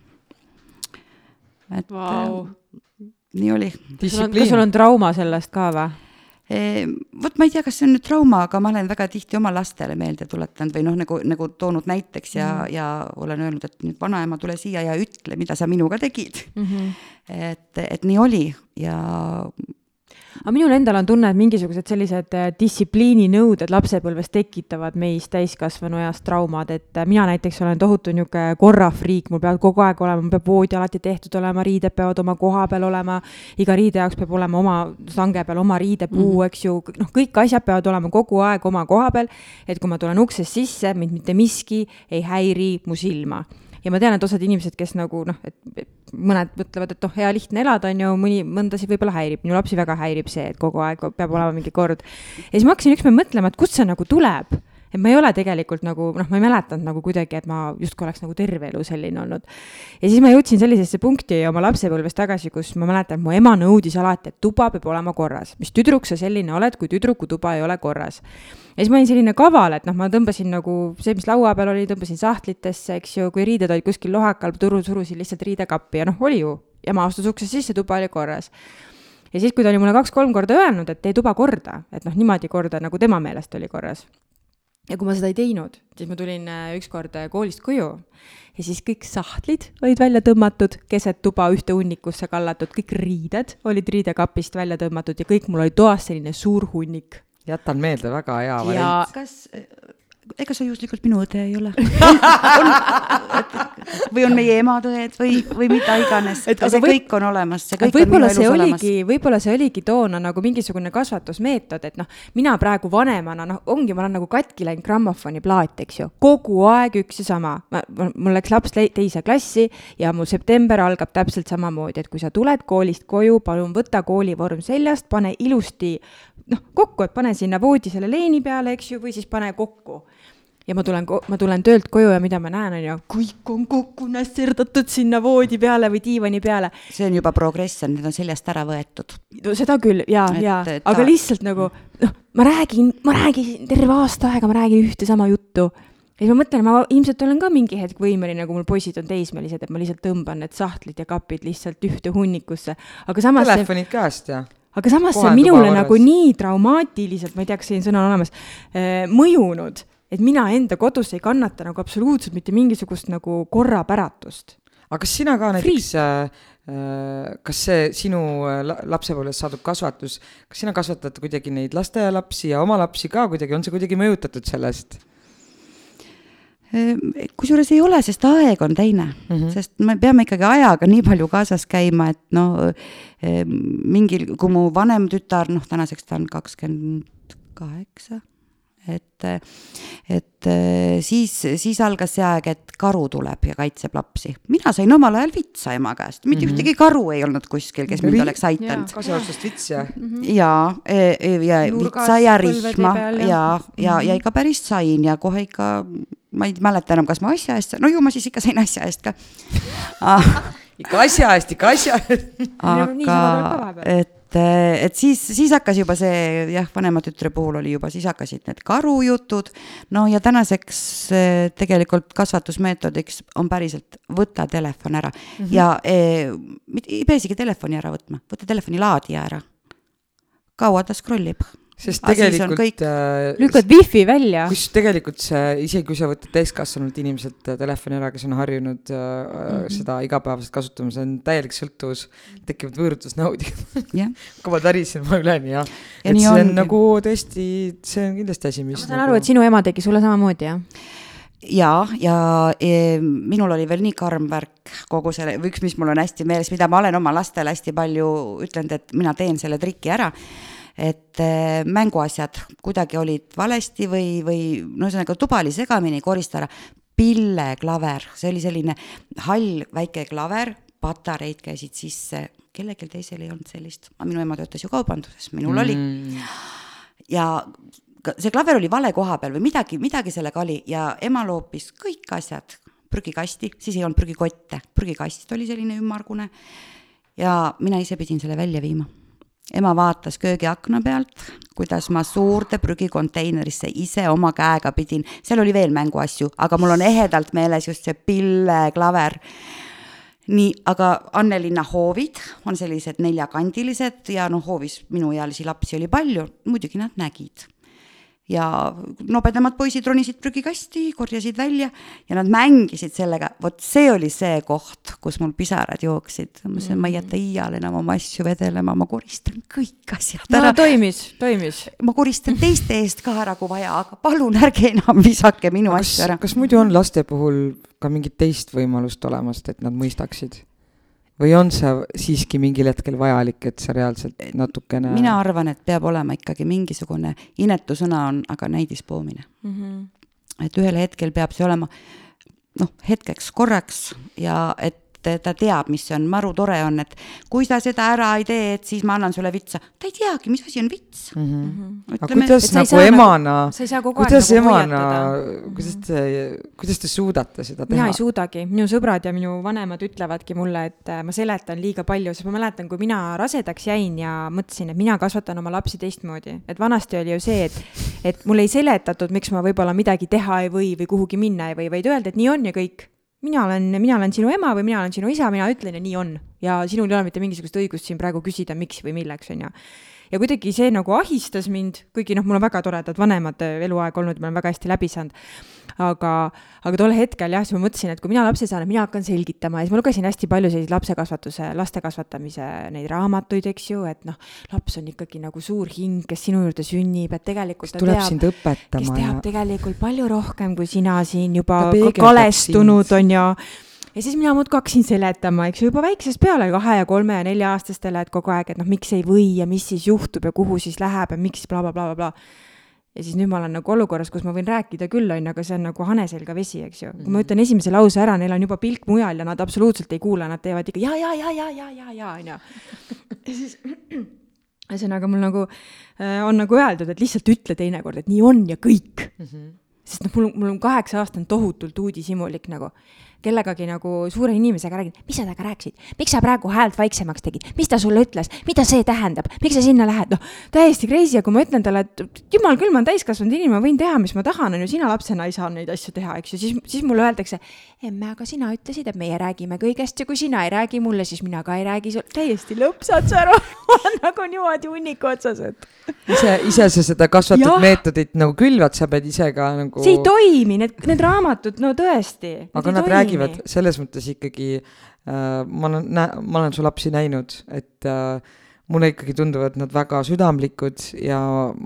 et wow. äh, nii oli.
kas sul on trauma sellest ka või?
Ehm, vot ma ei tea, kas see on nüüd trauma, aga ma olen väga tihti oma lastele meelde tuletanud või noh, nagu, nagu toonud näiteks ja mm., ja olen öelnud, et nüüd vanaema, tule siia ja ütle, mida sa minuga tegid mm. -hmm. et, et nii oli ja
aga minul endal on tunne, et mingisugused sellised äh, distsipliininõuded lapsepõlves tekitavad meis täiskasvanu eas traumad, et äh, mina näiteks olen tohutu niisugune korrafriik, mul peab kogu aeg olema, mul peab voodi alati tehtud olema, riided peavad oma koha peal olema, iga riide jaoks peab olema oma sange peal oma riidepuu mm, eks ju, noh, kõik asjad peavad olema kogu aeg oma koha peal, et kui ma tulen uksest sisse, mind mitte miski ei häiri mu silma ja ma tean, et osad inimesed, kes nagu noh, et mõned mõtlevad, et noh, hea lihtne elada on ju, mõni, mõndasid võib-olla häirib, minu lapsi väga häirib see, et kogu aeg peab olema mingi kord. ja siis ma hakkasin ükspäev mõtlema, et kust see nagu tuleb et ma ei ole tegelikult nagu noh, ma ei mäletanud nagu kuidagi, et ma justkui oleks nagu terve elu selline olnud. ja siis ma jõudsin sellisesse punkti oma lapsepõlves tagasi, kus ma mäletan, et mu ema nõudis alati, et tuba peab olema korras. mis tüdruk sa selline oled, kui tüdruku tuba ei ole korras? ja siis ma olin selline kaval, et noh, ma tõmbasin nagu see, mis laua peal oli, tõmbasin sahtlitesse, eks ju, kui riided olid kuskil lohakal, turu surusin lihtsalt riidekappi ja noh, oli ju. ema astus uksest sisse, tuba oli korras ja siis, kui ta oli mulle kaks-kolm korda öelnud, et tee tuba korda, et noh, niimoodi korda, nagu tema meelest oli korras ja kui ma seda ei teinud, siis ma tulin äh, ükskord äh, koolist koju ja siis kõik sahtlid olid välja tõmmatud, keset tuba ühte hunnikusse kallatud, kõik riided olid riidekapist välja tõmmatud ja kõik mul oli toas selline suur hunnik.
jätan meelde, väga hea variant.
kas ega sa juhuslikult minu õde ei ole [LAUGHS] või on meie emad õed või, või mida iganes, see võib... kõik on olemas, see kõik
on minu elus olemas. võib-olla see oligi toona nagu mingisugune kasvatusmeetod, et noh, mina praegu vanemana, noh, ongi, ma olen nagu katki läinud grammofoni plaat, eks ju, kogu aeg üks ja sama. mul läks laps teise klassi ja mul september algab täpselt samamoodi, et kui sa tuled koolist koju, palun võta koolivorm seljast, pane ilusti noh, kokku, et pane sinna voodi selle leeni peale, eks ju, või siis pane kokku ja ma tulen, ma tulen töölt koju ja mida ma näen, on ju, kõik on kokku nässerdatud sinna voodi peale või diivani peale.
see on juba progress, need on seljast ära võetud.
no seda küll ja, ja, aga ta... lihtsalt nagu noh, ma räägin, ma räägin terve aasta aega, ma räägin ühte sama juttu. Ja siis ma mõtlen, ma ilmselt olen ka mingi hetk võimeline, kui mul poisid on teismelised, et ma lihtsalt tõmban need sahtlid ja kapid lihtsalt ühte hunnikusse, aga samas
telefonid see... käest ja
aga samas Kohe see on minule nagu nii traumaatiliselt, ma ei tea, kas selline sõna on olemas äh,, mõjunud, et mina enda kodus ei kannata nagu absoluutselt mitte mingisugust nagu korrapäratust.
aga kas sina ka näiteks äh, äh, kas see sinu äh, lapsepõlves saadud kasvatus, kas sina kasvatad kuidagi neid lasteaialapsi ja oma lapsi ka kuidagi, on see kuidagi mõjutatud sellest?
Ehm, kusjuures ei ole, sest aeg on teine mm, -hmm. sest me peame ikkagi ajaga nii palju kaasas käima, et no ehm, mingil, kui mu vanem tütar, noh, tänaseks ta on kakskümmend kaheksa et, et siis, siis algas see aeg, et karu tuleb ja kaitseb lapsi. mina sain omal ajal vitsa ema käest, mitte mm -hmm. ühtegi karu ei olnud kuskil, kes mind oleks aitanud.
kaseotsast vits ja mm.
-hmm. ja, e, e, ja vitsa ja rihma ja, ja, ja, ja ikka päris sain ja kohe ikka, ma ei mäleta enam, kas ma asja eest, no ju ma siis ikka sain asja eest ka [LAUGHS]
ikka asja eest, ikka asja eest.
aga, et et, et siis, siis hakkas juba see jah, vanema tütre puhul oli juba, siis hakkasid need karujutud. no ja tänaseks eh, tegelikult kasvatusmeetodiks on päriselt võta telefon ära mm -hmm. ja eh, ei pea isegi telefoni ära võtma, võta telefoni laadija ära. kaua ta scroll ib
sest tegelikult
äh, lükkad wifi välja.
kus tegelikult see, isegi kui sa võtad täiskasvanud inimeselt äh, telefoni ära, kes on harjunud äh, mm -hmm. seda igapäevaselt kasutama, see on täielik sõltuvus, tekivad võõrutusnõud yeah. [LAUGHS] hakkavad värisema üleni ja, ja et see on ongi. nagu tõesti, see on kindlasti asi, mis.
ma saan nagu... aru, et sinu ema tegi sulle samamoodi, jah?
ja, ja e, minul oli veel nii karm värk kogu selle, üks, mis mul on hästi meeles, mida ma olen oma lastele hästi palju ütelnud, et mina teen selle triki ära et äh, mänguasjad kuidagi olid valesti või, või no ühesõnaga tuba oli segamini, korista ära. pilleklaver, see oli selline hall väike klaver, patareid käisid sisse, kellelgi teisel ei olnud sellist, minu ema töötas ju kaubanduses, minul mm. oli. ja see klaver oli vale koha peal või midagi, midagi sellega oli ja ema loopis kõik asjad prügikasti, siis ei olnud prügikotte, prügikast oli selline ümmargune ja mina ise pidin selle välja viima ema vaatas köögiakna pealt, kuidas ma suurde prügikonteinerisse ise oma käega pidin, seal oli veel mänguasju, aga mul on ehedalt meeles just see pilleklaver. nii, aga Annelinna hoovid on sellised neljakandilised ja noh, hoovis minuealisi lapsi oli palju, muidugi nad nägid ja nobedamad poisid ronisid prügikasti, korjasid välja ja nad mängisid sellega, vot see oli see koht, kus mul pisarad jooksid. ma mõtlesin, ma ei jäta iial enam oma asju vedelema, ma koristan kõik asjad
ära no,. toimis, toimis.
ma koristan teiste eest ka ära, kui vaja, aga palun ärge enam visake minu kas, asju ära.
kas muidu on laste puhul ka mingit teist võimalust olemas, et nad mõistaksid? Või on see siiski mingil hetkel vajalik, et sa reaalselt natukene
mina arvan, et peab olema ikkagi mingisugune, inetu sõna on aga näidispoomine mm. -hmm. et ühel hetkel peab see olema noh, hetkeks, korraks ja et ta teab, mis see on, maru tore on, et kui sa seda ära ei tee, et siis ma annan sulle vitsa. ta ei teagi, mis asi on vits mm.
-hmm. aga kuidas
et sa ei
nagu emana
nagu- saa kogu aeg
kuidas
nagu
emana kuidas te, kuidas te suudate seda
mina
teha
ei? suudagi, minu sõbrad ja minu vanemad ütlevadki mulle, et äh, ma seletan liiga palju, sest ma mäletan, kui mina rasedaks jäin ja mõtlesin, et mina kasvatan oma lapsi teistmoodi, et vanasti oli ju see, et et mulle ei seletatud, miks ma võib-olla midagi teha ei või või kuhugi minna ei või, vaid öeldi, et nii on ja kõik. Mina olen, mina olen sinu ema või mina olen sinu isa, mina ütlen ja nii on. ja sinul ei ole mitte mingisugust õigust siin praegu küsida, miks või milleks, on ju ja kuidagi see nagu ahistas mind, kuigi noh, mul on väga toredad vanemad eluaeg olnud, ma olen väga hästi läbi saanud. aga, aga tol hetkel jah, siis ma mõtlesin, et kui mina lapse saan, et mina hakkan selgitama ja siis ma lugesin hästi palju selliseid lapsekasvatuse, laste kasvatamise neid raamatuid, eks ju, et noh, laps on ikkagi nagu suur hing, kes sinu juurde sünnib, et tegelikult ta
tuleb
teab
sind
kes
õpetama ja
teab tegelikult palju rohkem kui sina siin juba kalestunud on ju. ja siis mina muudkui hakkasin seletama, eks ju, juba väiksest peale kahe ja kolme ja nelja-aastastele, et kogu aeg, et noh, miks ei või ja mis siis juhtub ja kuhu siis läheb ja miks blablabla bla,. Bla, bla. Ja siis nüüd ma olen nagu olukorras, kus ma võin rääkida küll, on ju, aga see on nagu hane selga vesi, eks ju. kui ma ütlen esimese lause ära, neil on juba pilk mujal ja nad absoluutselt ei kuula, nad teevad ikka ja, ja, ja, ja, ja, ja, ja, on ju. ja siis [CLEARS THROAT] ühesõnaga mul nagu äh, on nagu öeldud, et lihtsalt ütle teinekord, et nii on ja kõik mm. -hmm. sest noh, mul, mul on kaheksa aastane tohutult uudishimulik nagu, kellegagi nagu suure inimesega räägin, mis sa temaga rääkisid, miks sa praegu häält vaiksemaks tegid, mis ta sulle ütles, mida see tähendab, miks sa sinna lähed, noh, täiesti crazy ja kui ma ütlen talle, et jumal küll, ma olen täiskasvanud inimene, ma võin teha, mis ma tahan, on ju, sina lapsena ei saa neid asju teha, eks ju, siis, siis mulle öeldakse, emme, aga sina ütlesid, et meie räägime kõigest ja kui sina ei räägi mulle, siis mina ka ei räägi sul, täiesti lõpp, saad sa aru, [LAUGHS] nagu niimoodi hunniku otsas, et
ise, ise sa seda
Jah.
kasvatusmeetodit nagu külvad, sa pead ise ka nagu
see ei toimi, need, need raamatud, no tõesti.
aga nad räägivad selles mõttes ikkagi äh,, ma olen, ma olen su lapsi näinud, et äh, mulle ikkagi tunduvad nad väga südamlikud ja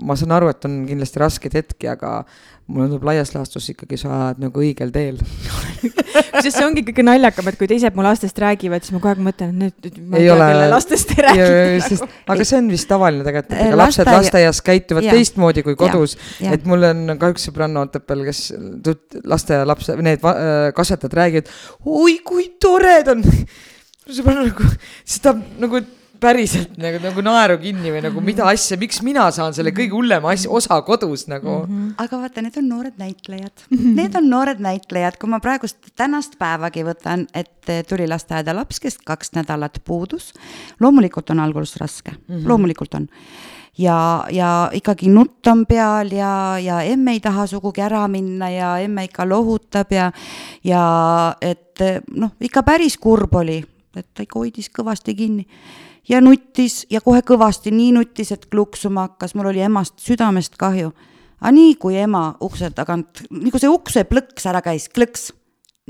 ma saan aru, et on kindlasti raskeid hetki, aga mulle tundub laias laastus ikkagi sa oled nagu õigel teel. [LAUGHS]
sest see ongi kõige naljakam, et kui teised mu lastest räägivad, siis ma kogu aeg mõtlen, et nüüd, nüüd ma
Ei
tea,
ole-
kelle lastest ei räägi nagu..
aga see on vist tavaline tegelikult, et
Eh,
ega lapsed
lasteaia-
lasteaias käituvad
Jaa.
teistmoodi kui kodus, et mul on kahjuks sõbranna Otepääl, kes lasteaialapse, need äh, kasvatajad räägivad, oi kui tore ta on. sõbranna nagu, siis ta nagu päriselt nagu, nagu naeru kinni või nagu mida asja, miks mina saan selle kõige hullema asja, osa kodus nagu mm. -hmm.
aga vaata, need on noored näitlejad, need on noored näitlejad, kui ma praegust tänast päevagi võtan, et eh, tuli lasteaeda laps, kes kaks nädalat puudus. loomulikult on alguses raske mm, -hmm. loomulikult on. ja, ja ikkagi nutt on peal ja, ja emme ei taha sugugi ära minna ja emme ikka lohutab ja, ja et eh, noh, ikka päris kurb oli, et ta ikka hoidis kõvasti kinni ja nuttis ja kohe kõvasti nii nuttis, et kluksuma hakkas, mul oli emast südamest kahju. aga nii kui ema ukse tagant, nii kui see ukse plõks ära käis, klõks,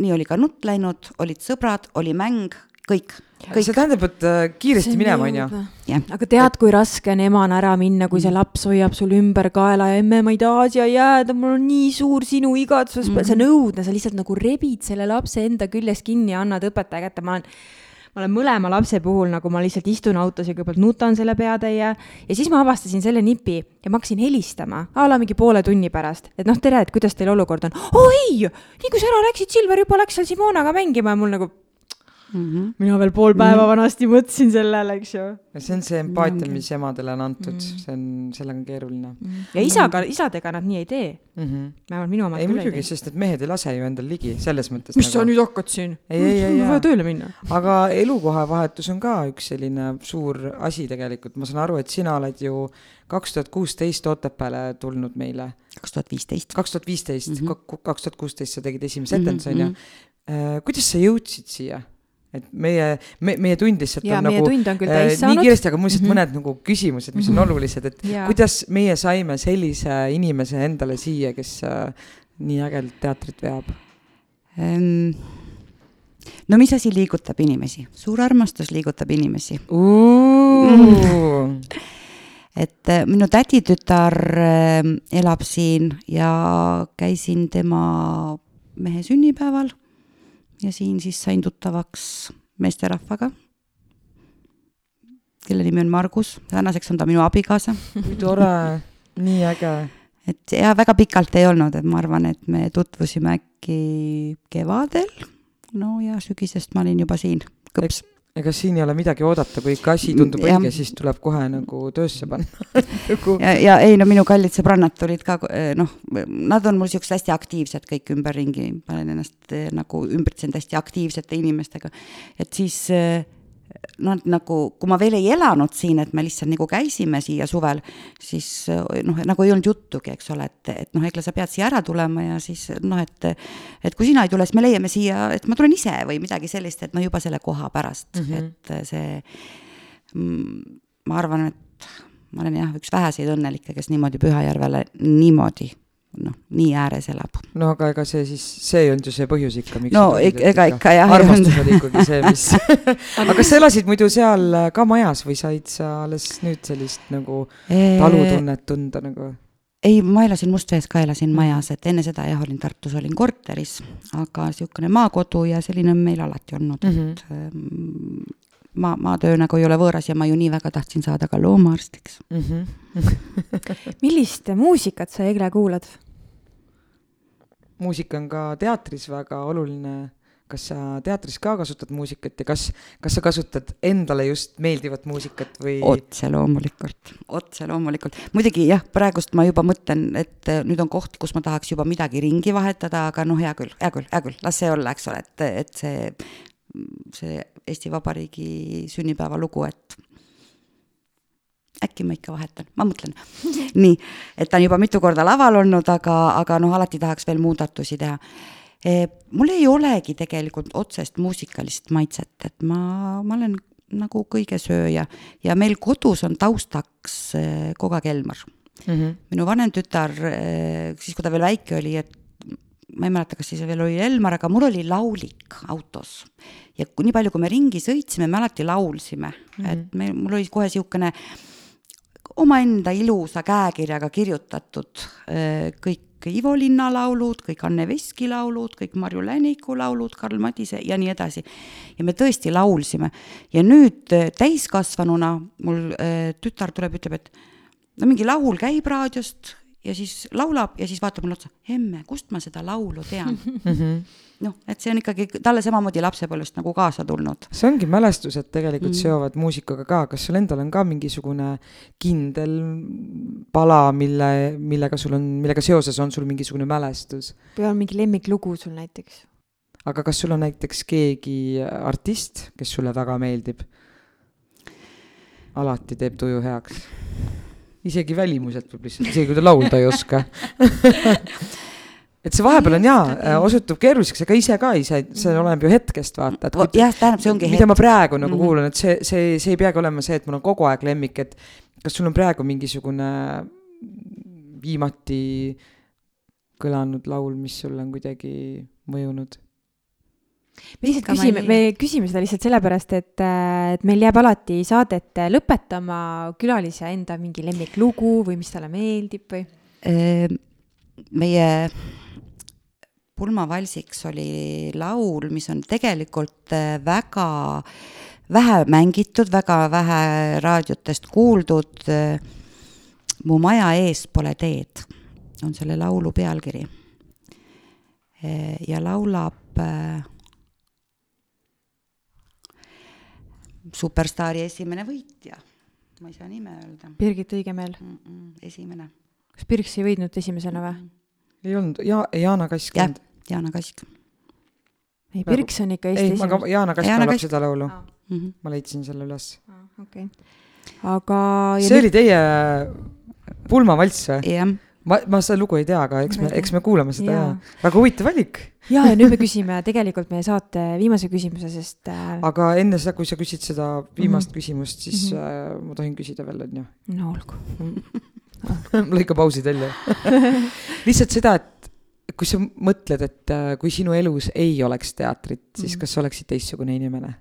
nii oli ka nutt läinud, olid sõbrad, oli mäng, kõik, kõik
see. tähendab, et äh, kiiresti minema, on ju.
aga tead, kui raske on emana ära minna, kui see laps hoiab sul ümber kaela ja emme, ma ei taha siia jääda, mul on nii suur sinu igatsus mm, -hmm. see on õudne, sa lihtsalt nagu rebid selle lapse enda küljest kinni ja annad õpetaja kätte, ma olen ma olen mõlema lapse puhul nagu ma lihtsalt istun autos ja kõigepealt nutan selle peatäie ja siis ma avastasin selle nipi ja ma hakkasin helistama a la mingi poole tunni pärast, et noh, tere, et kuidas teil olukord on. oo ei, nii kui sa ära läksid, Silver juba läks seal Simonaga mängima. Ja mul nagu
mm -hmm.
mina veel pool päeva vanasti mõtlesin sellele, eks ju.
see on see empaatia, mis emadele on antud mm., see on, sellega on keeruline
ja isaga, isadega nad nii ei tee,
mm. -hmm.
vähemalt minu omad
ei
küll ei
muidugi,
tee.
sest et mehed ei lase ju endal ligi, selles mõttes.
mis sa nüüd hakkad siin?
Ei, ei, ei,
mul on vaja tööle minna.
aga elukohavahetus on ka üks selline suur asi tegelikult, ma saan aru, et sina oled ju kaks tuhat kuusteist Otepääle tulnud meile,
kaks tuhat viisteist.
kaks tuhat viisteist,
Mhm.
kaks tuhat kuusteist sa tegid esimese
Mhm,
etenduse, on ju
mhm..
kuidas sa jõudsid siia? Et meie, me, meie tund lihtsalt
ja
on nagu
tund on
äh, nii kiiresti, aga mul lihtsalt
Mhm.
mõned nagu küsimused, mis on olulised, et
Jaa.
kuidas meie saime sellise inimese endale siia, kes äh, nii ägedalt teatrit veab?
Ehm, no mis asi liigutab inimesi? suur armastus liigutab inimesi. [LAUGHS] et äh, minu täditütar äh, elab siin ja käisin tema mehe sünnipäeval ja siin siis sain tuttavaks meesterahvaga, kelle nimi on Margus, tänaseks on ta minu abikaasa. [LAUGHS]
kui tore, nii äge.
et ja väga pikalt ei olnud, et ma arvan, et me tutvusime äkki kevadel. No ja sügisest ma olin juba siin, kõps
ega siin ei ole midagi oodata, kui ikka asi tundub ja. õige, siis tuleb kohe nagu töösse panna [LAUGHS]
nagu... ja, ja ei no minu kallid sõbrannad tulid ka noh, nad on mul siuksed hästi aktiivsed kõik ümberringi, ma olen ennast eh, nagu ümbritsenud hästi aktiivsete inimestega. et siis äh, noh, nagu kui ma veel ei elanud siin, et me lihtsalt nagu käisime siia suvel, siis noh, nagu ei olnud juttugi, eks ole, et, et noh, Egla, sa pead siia ära tulema ja siis noh, et et kui sina ei tule, siis me leiame siia, et ma tulen ise või midagi sellist, et no juba selle koha pärast mm, -hmm. et see ma arvan, et ma olen jah, üks väheseid õnnelikke, kes niimoodi Pühajärvele niimoodi noh, nii ääres elab.
no aga ega see siis, see ei olnud ju see põhjus ikka, miks
no ega, ega ikka jah.
armastus oli ikkagi see, mis [LAUGHS] aga kas sa elasid muidu seal ka majas või said sa alles nüüd sellist nagu talutunnet tunda nagu?
ei, ma elasin Mustvees ka, elasin majas, et enne seda jah, olin Tartus, olin korteris, aga niisugune maakodu ja selline on meil alati olnud mm, -hmm. et ähm, maa, maatöö nagu ei ole võõras ja ma ju nii väga tahtsin saada ka loomaarstiks mm.
-hmm. [LAUGHS] [LAUGHS] millist muusikat sa, Egle, kuulad?
Muusika on ka teatris väga oluline. kas sa teatris ka kasutad muusikat ja kas, kas sa kasutad endale just meeldivat muusikat või?
otse loomulikult, otse loomulikult. muidugi jah, praegust ma juba mõtlen, et nüüd on koht, kus ma tahaks juba midagi ringi vahetada, aga noh, hea küll, hea küll, hea küll, las see olla, eks ole, et, et see, see Eesti Vabariigi sünnipäeva lugu, et äkki ma ikka vahetan, ma mõtlen. [LAUGHS] nii, et ta on juba mitu korda laval olnud, aga, aga noh, alati tahaks veel muudatusi teha e,. mul ei olegi tegelikult otsest muusikalist maitset, et ma, ma olen nagu kõigesööja ja meil kodus on taustaks e, Koga Kelmar mm. -hmm. minu vanem tütar, e, siis kui ta veel väike oli, et ma ei mäleta, kas siis veel oli Elmar, aga mul oli laulik autos. ja nii palju, kui me ringi sõitsime, me alati laulsime mm, -hmm. et me, mul oli kohe niisugune äh, omaenda ilusa käekirjaga kirjutatud äh, kõik Ivo Linna laulud, kõik Anne Veski laulud, kõik Marju Läniku laulud, Karl Madise ja nii edasi. ja me tõesti laulsime ja nüüd äh, täiskasvanuna mul äh, tütar tuleb, ütleb, et no mingi laul käib raadiost ja siis laulab ja siis vaatab mulle otsa, emme, kust ma seda laulu tean [LAUGHS] -hmm. noh, et see on ikkagi talle samamoodi lapsepõlvest nagu kaasa tulnud.
see ongi mälestused tegelikult mm seovad muusikaga ka, kas sul endal on ka mingisugune kindel pala, mille, millega sul on, millega seoses on sul mingisugune mälestus?
või on mingi lemmiklugu sul näiteks?
aga kas sul on näiteks keegi artist, kes sulle väga meeldib? alati teeb tuju heaks isegi välimuselt võib lihtsalt, isegi kui ta laulda ei oska et see vahepeal on jaa, osutub keeruliseks, ega ise ka ei saa, see oleneb ju hetkest vaata,
jah, tähendab, see ongi
mida hetk. ma praegu nagu mm -hmm. kuulan, et see, see, see ei peagi olema see, et mul on kogu aeg lemmik, et kas sul on praegu mingisugune viimati kõlanud laul, mis sulle on kuidagi mõjunud?
Me lihtsalt küsime, me küsime seda lihtsalt sellepärast, et, et meil jääb alati saadet lõpetama külalise enda mingi lemmiklugu või mis talle meeldib või?
Ehm, meie pulmavalsiks oli laul, mis on tegelikult äh, väga vähe mängitud, väga vähe raadiotest kuuldud. mu maja ees pole teed, on selle laulu pealkiri. ja laulab superstaari esimene võitja, ma ei saa nime öelda.
Birgit Õigemeel
mm? -mm, esimene.
kas Birks ei võitnud esimesena või mm?
-mm. ei olnud, ja Jaana Kask.
jah, Jaana Kask.
ei, Birks on ikka Eesti
esimene. aga Jaana Kask laulab seda laulu ah.. Mm -hmm. ma leidsin selle üles
ah,. okei okay., aga.
see oli teie pulmavalss või?
jah
ma, ma seda lugu ei tea, aga eks me, eks me kuulame seda ja, ja. väga huvitav valik.
Ja, ja nüüd me küsime tegelikult meie saate viimase küsimuse, sest äh....
aga enne seda, kui sa küsid seda viimast mm -hmm. küsimust, siis mm -hmm. äh, ma tohin küsida veel, on ju?
no olgu [LAUGHS]
lõika pausid välja [LAUGHS] lihtsalt seda, et kui sa mõtled, et äh, kui sinu elus ei oleks teatrit, siis mm -hmm. kas sa oleksid teistsugune inimene?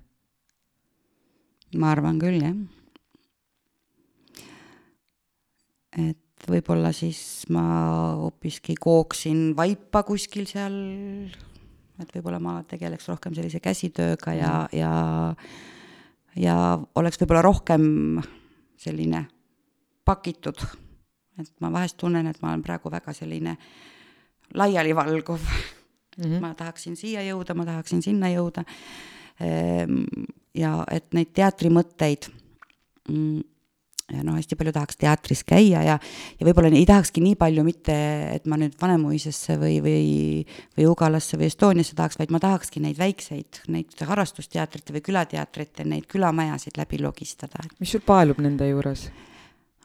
ma arvan küll, jah. et et võib-olla siis ma hoopiski kooksin vaipa kuskil seal, et võib-olla ma tegeleks rohkem sellise käsitööga ja mm., ja ja oleks võib-olla rohkem selline pakitud. et ma vahest tunnen, et ma olen praegu väga selline laialivalguv mm. -hmm. ma tahaksin siia jõuda, ma tahaksin sinna jõuda. Ehm, ja et neid teatrimõtteid mm, noh, hästi palju tahaks teatris käia ja, ja võib-olla ei tahakski nii palju mitte, et ma nüüd Vanemuisesse või, või, või Ugalasse või Estoniasse tahaks, vaid ma tahakski neid väikseid, neid harrastusteatrite või külateatrite, neid külamajasid läbi logistada.
mis sul paelub nende juures?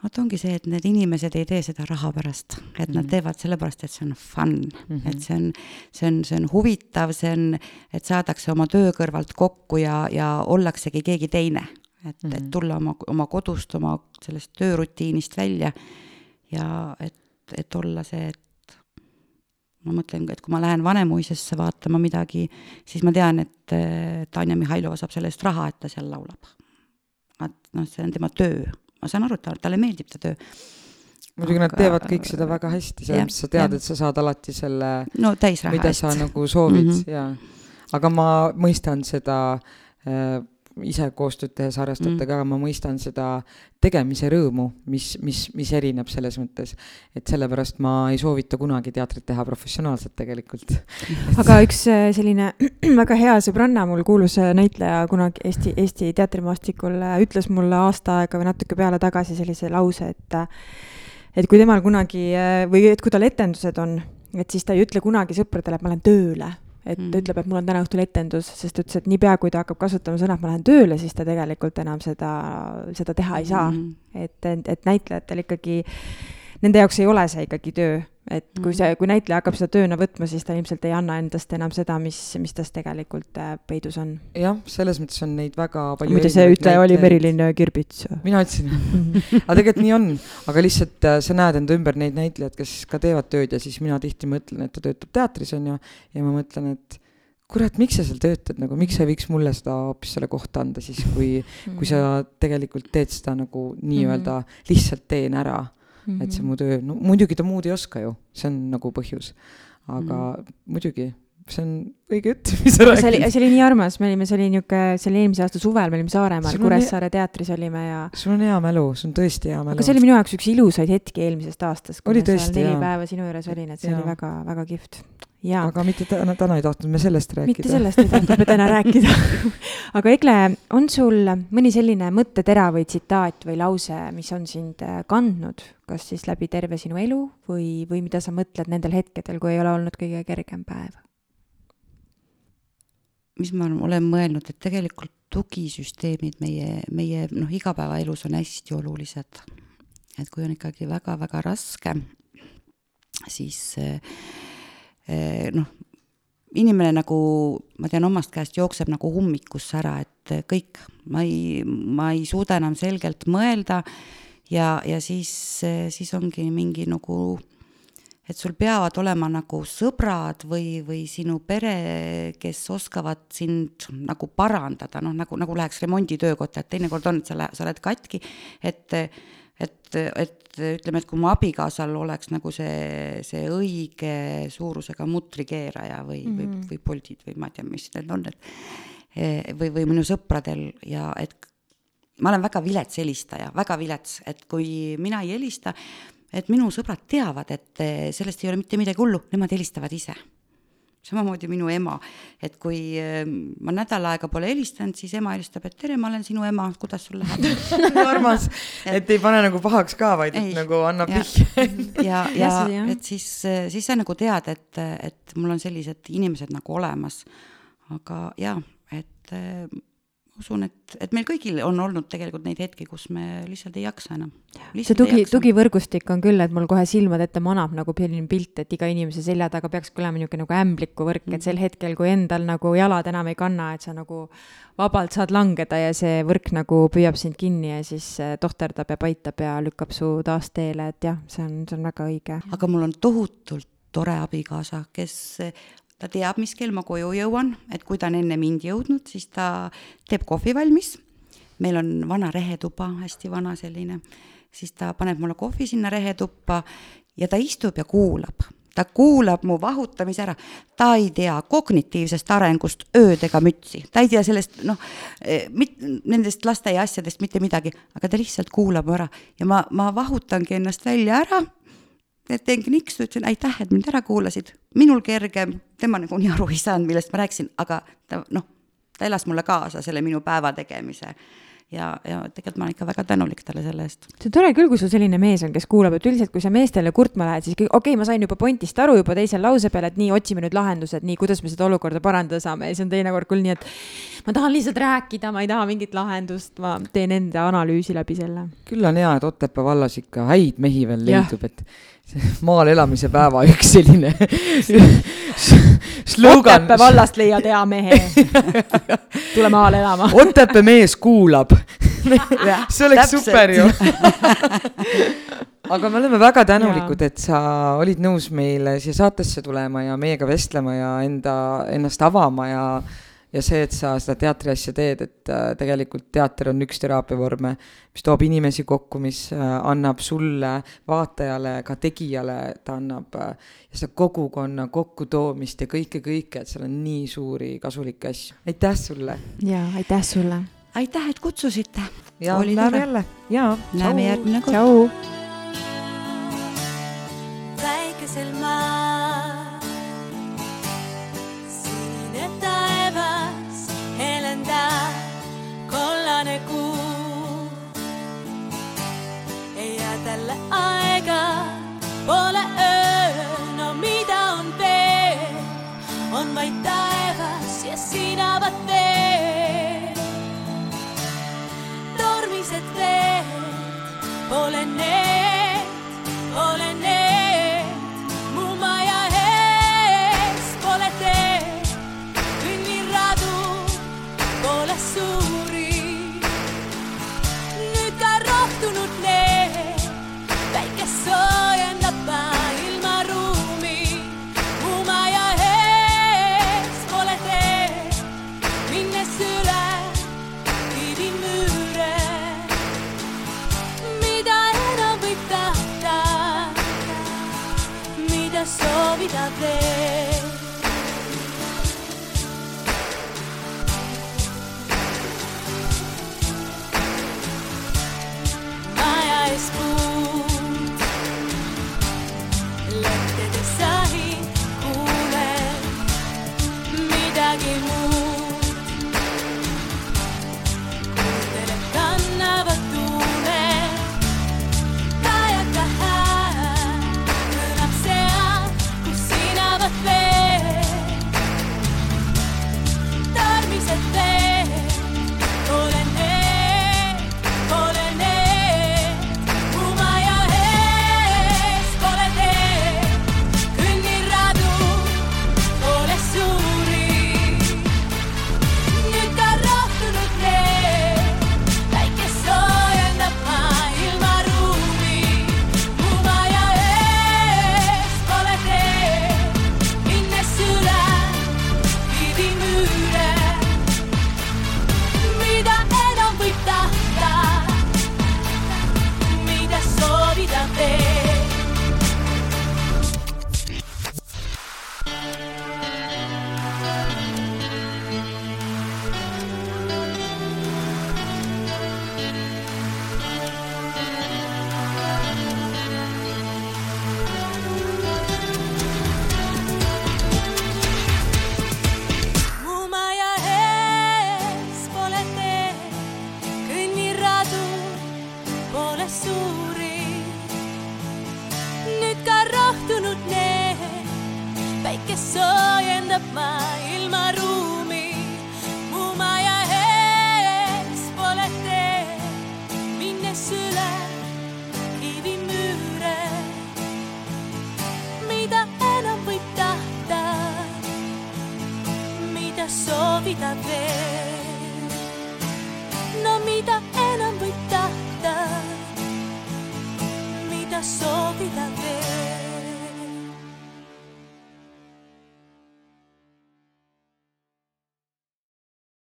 vot ongi see, et need inimesed ei tee seda raha pärast, et mm -hmm. nad mhm. teevad sellepärast, et see on fun mm, -hmm. et see on, see on, see on huvitav, see on, et saadakse oma töö kõrvalt kokku ja, ja ollaksegi keegi teine et mm, -hmm. et mhm. tulla oma, oma kodust, oma sellest töörutiinist välja ja et, et olla see, et ma mõtlen, et kui ma lähen Vanemuisesse vaatama midagi, siis ma tean, et, et Anja Mihhailova saab selle eest raha, et ta seal laulab. et noh, see on tema töö, ma saan aru, et ta, talle meeldib see töö
muidugi nad teevad kõik seda väga hästi, selles mõttes sa tead, et sa saad alati selle
no, mida
sa nagu soovid mm -hmm. ja, aga ma mõistan seda äh, ise koostööd tehes harrastajatega mm., aga ma mõistan seda tegemise rõõmu, mis, mis, mis erineb selles mõttes, et sellepärast ma ei soovita kunagi teatrit teha professionaalselt tegelikult. [LAUGHS]
Aga üks äh, selline [CLEARS THROAT] väga hea sõbranna, mul kuulus äh, näitleja kunagi Eesti, Eesti teatrimaastikul, äh, ütles mulle aasta aega või natuke peale tagasi sellise lause, et et kui temal kunagi või et kui tal etendused on, et siis ta ei ütle kunagi sõpradele, et ma lähen tööle et mm. ütleb, et mul on täna õhtul etendus, sest ta ütles, et niipea, kui ta hakkab kasutama sõna, et ma lähen tööle, siis ta tegelikult enam seda, seda teha ei saa. Mm.. et, et näitlejatel ikkagi, nende jaoks ei ole see ikkagi töö, et kui see, kui näitleja hakkab seda tööna võtma, siis ta ilmselt ei anna endast enam seda, mis, mis tas tegelikult äh, peidus on.
jah, selles mõttes on neid väga palju.
muide, see ütleja oli Merilin Kirbits.
mina ütlesin [LAUGHS] aga tegelikult nii on, aga lihtsalt äh, sa näed enda ümber neid näitlejaid, kes ka teevad tööd ja siis mina tihti mõtlen, et ta töötab teatris, on ju, ja ma mõtlen, et kurat, miks sa seal töötad nagu, miks sa ei võiks mulle seda hoopis selle kohta anda siis, kui, kui sa mm. tegelikult teed seda nagu nii-öelda lihtsalt teen ära mm, -hmm. et see mhm. mu töö, no muidugi ta muud ei oska ju, see on nagu põhjus. aga mm -hmm. muidugi, see on õige jutt, [LAUGHS] mis sa
räägid. see oli, see oli nii armas, me olime, see oli niisugune, see oli eelmise aasta suvel, me olime Saaremaal, Kuressaare hea... teatris olime ja.
sul on hea mälu, sul on tõesti hea mälu.
aga see oli minu jaoks üks ilusaid hetki eelmisest aastast.
oli tõesti,
jaa. neli päeva sinu juures olin, et see ja. oli väga, väga kihvt
aga mitte täna, täna ei tahtnud me sellest rääkida.
mitte sellest ei tahtnud me täna rääkida [LAUGHS] aga Egle, on sul mõni selline mõttetera või tsitaat või lause, mis on sind äh, kandnud, kas siis läbi terve sinu elu või, või mida sa mõtled nendel hetkedel, kui ei ole olnud kõige kergem päev?
Mis ma olen mõelnud, et tegelikult tugisüsteemid meie, meie noh, igapäevaelus on hästi olulised. et kui on ikkagi väga-väga raske, siis äh, Eh, noh, inimene nagu, ma tean omast käest, jookseb nagu ummikusse ära, et kõik, ma ei, ma ei suuda enam selgelt mõelda ja, ja siis, siis ongi mingi nagu, et sul peavad olema nagu sõbrad või, või sinu pere, kes oskavad sind nagu parandada, noh, nagu, nagu läheks remonditöökotta, et teinekord on, et sa lähed, sa oled katki, et et, et ütleme, et kui mu abikaasal oleks nagu see, see õige suurusega mutrikeeraja või mm, -hmm. või, mhm. või poldid või ma ei tea, mis need on, et e, või, või minu sõpradel ja et ma olen väga vilets helistaja, väga vilets, et kui mina ei helista, et minu sõbrad teavad, et sellest ei ole mitte midagi hullu, nemad helistavad ise. Samamoodi minu ema, et kui ehm, ma nädal aega pole helistanud, siis ema helistab, et tere, ma olen sinu ema, kuidas sul läheb? [LAUGHS]
Armas, et ei pane nagu pahaks ka, vaid ei, nagu annab vihje [LAUGHS]
ja, ja, ja et siis, siis sa nagu tead, et, et mul on sellised inimesed nagu olemas. aga jaa, et ehm, usun, et, et meil kõigil on olnud tegelikult neid hetki, kus me lihtsalt ei jaksa enam.
see tugi, tugivõrgustik on küll, et mul kohe silmade ette manab nagu selline pilt, et iga inimese selja taga peakski olema niisugune nagu ämbliku võrk mm, et sel hetkel, kui endal nagu jalad enam ei kanna, et sa nagu vabalt saad langeda ja see võrk nagu püüab sind kinni ja siis äh, tohterdab ja paitab ja lükkab su taas teele, et jah, see on, see on väga õige.
aga mul on tohutult tore abikaasa, kes ta teab, mis kell ma koju jõuan, et kui ta on enne mind jõudnud, siis ta teeb kohvi valmis. meil on vana rehetuba, hästi vana selline, siis ta paneb mulle kohvi sinna rehetuppa ja ta istub ja kuulab. Ta kuulab mu vahutamise ära, ta ei tea kognitiivsest arengust ööd ega mütsi, ta ei tea sellest noh, eh, mit-, nendest lasteaia asjadest mitte midagi, aga ta lihtsalt kuulab ära. Ja ma, ma vahutangi ennast välja ära teen kniksu, ütlesin aitäh, et mind ära kuulasid. minul kergem, tema nagunii aru ei saanud, millest ma rääkisin, aga ta noh, ta elas mulle kaasa selle minu päeva tegemise ja, ja tegelikult ma olen ikka väga tänulik talle selle eest.
see on tore küll, kui sul selline mees on, kes kuulab, et üldiselt, kui sa meestele kurtma lähed, siis okei okay,, ma sain juba pointist aru juba teisel lause peale, et nii, otsime nüüd lahendused, nii, kuidas me seda olukorda parandada saame ja siis on teinekord küll nii, et ma tahan lihtsalt rääkida, ma ei taha mingit lahendust, ma teen enda analüüsi läbi selle.
küll on hea, et Otepää vallas ikka häid mehi veel leidub, et maal elamise päeva [LAUGHS] üks selline
slogan. Otepää vallast leiad hea mehe. tule maale elama.
Otepää mees kuulab see oleks Täpselt. super ju [LAUGHS] aga me oleme väga tänulikud, et sa olid nõus meile siia saatesse tulema ja meiega vestlema ja enda, ennast avama ja ja see, et sa seda teatriasja teed, et äh, tegelikult teater on üks teraapiavorme, mis toob inimesi kokku, mis äh, annab sulle, vaatajale, ka tegijale, ta annab äh, seda kogukonna kokkutoomist ja kõike, kõike, et seal on nii suuri kasulikke asju. aitäh sulle!
jaa, aitäh sulle!
aitäh, et kutsusite!
ja näeme jälle, jaa.
näeme järgmine kord.
väikesel maal tälle aega, pole öö, no mida on veel, on vaid taevas ja sinavad veed. tormised veed, pole need, pole need, mu maja ees pole teed, kõnniradu pole suur. Mida soovida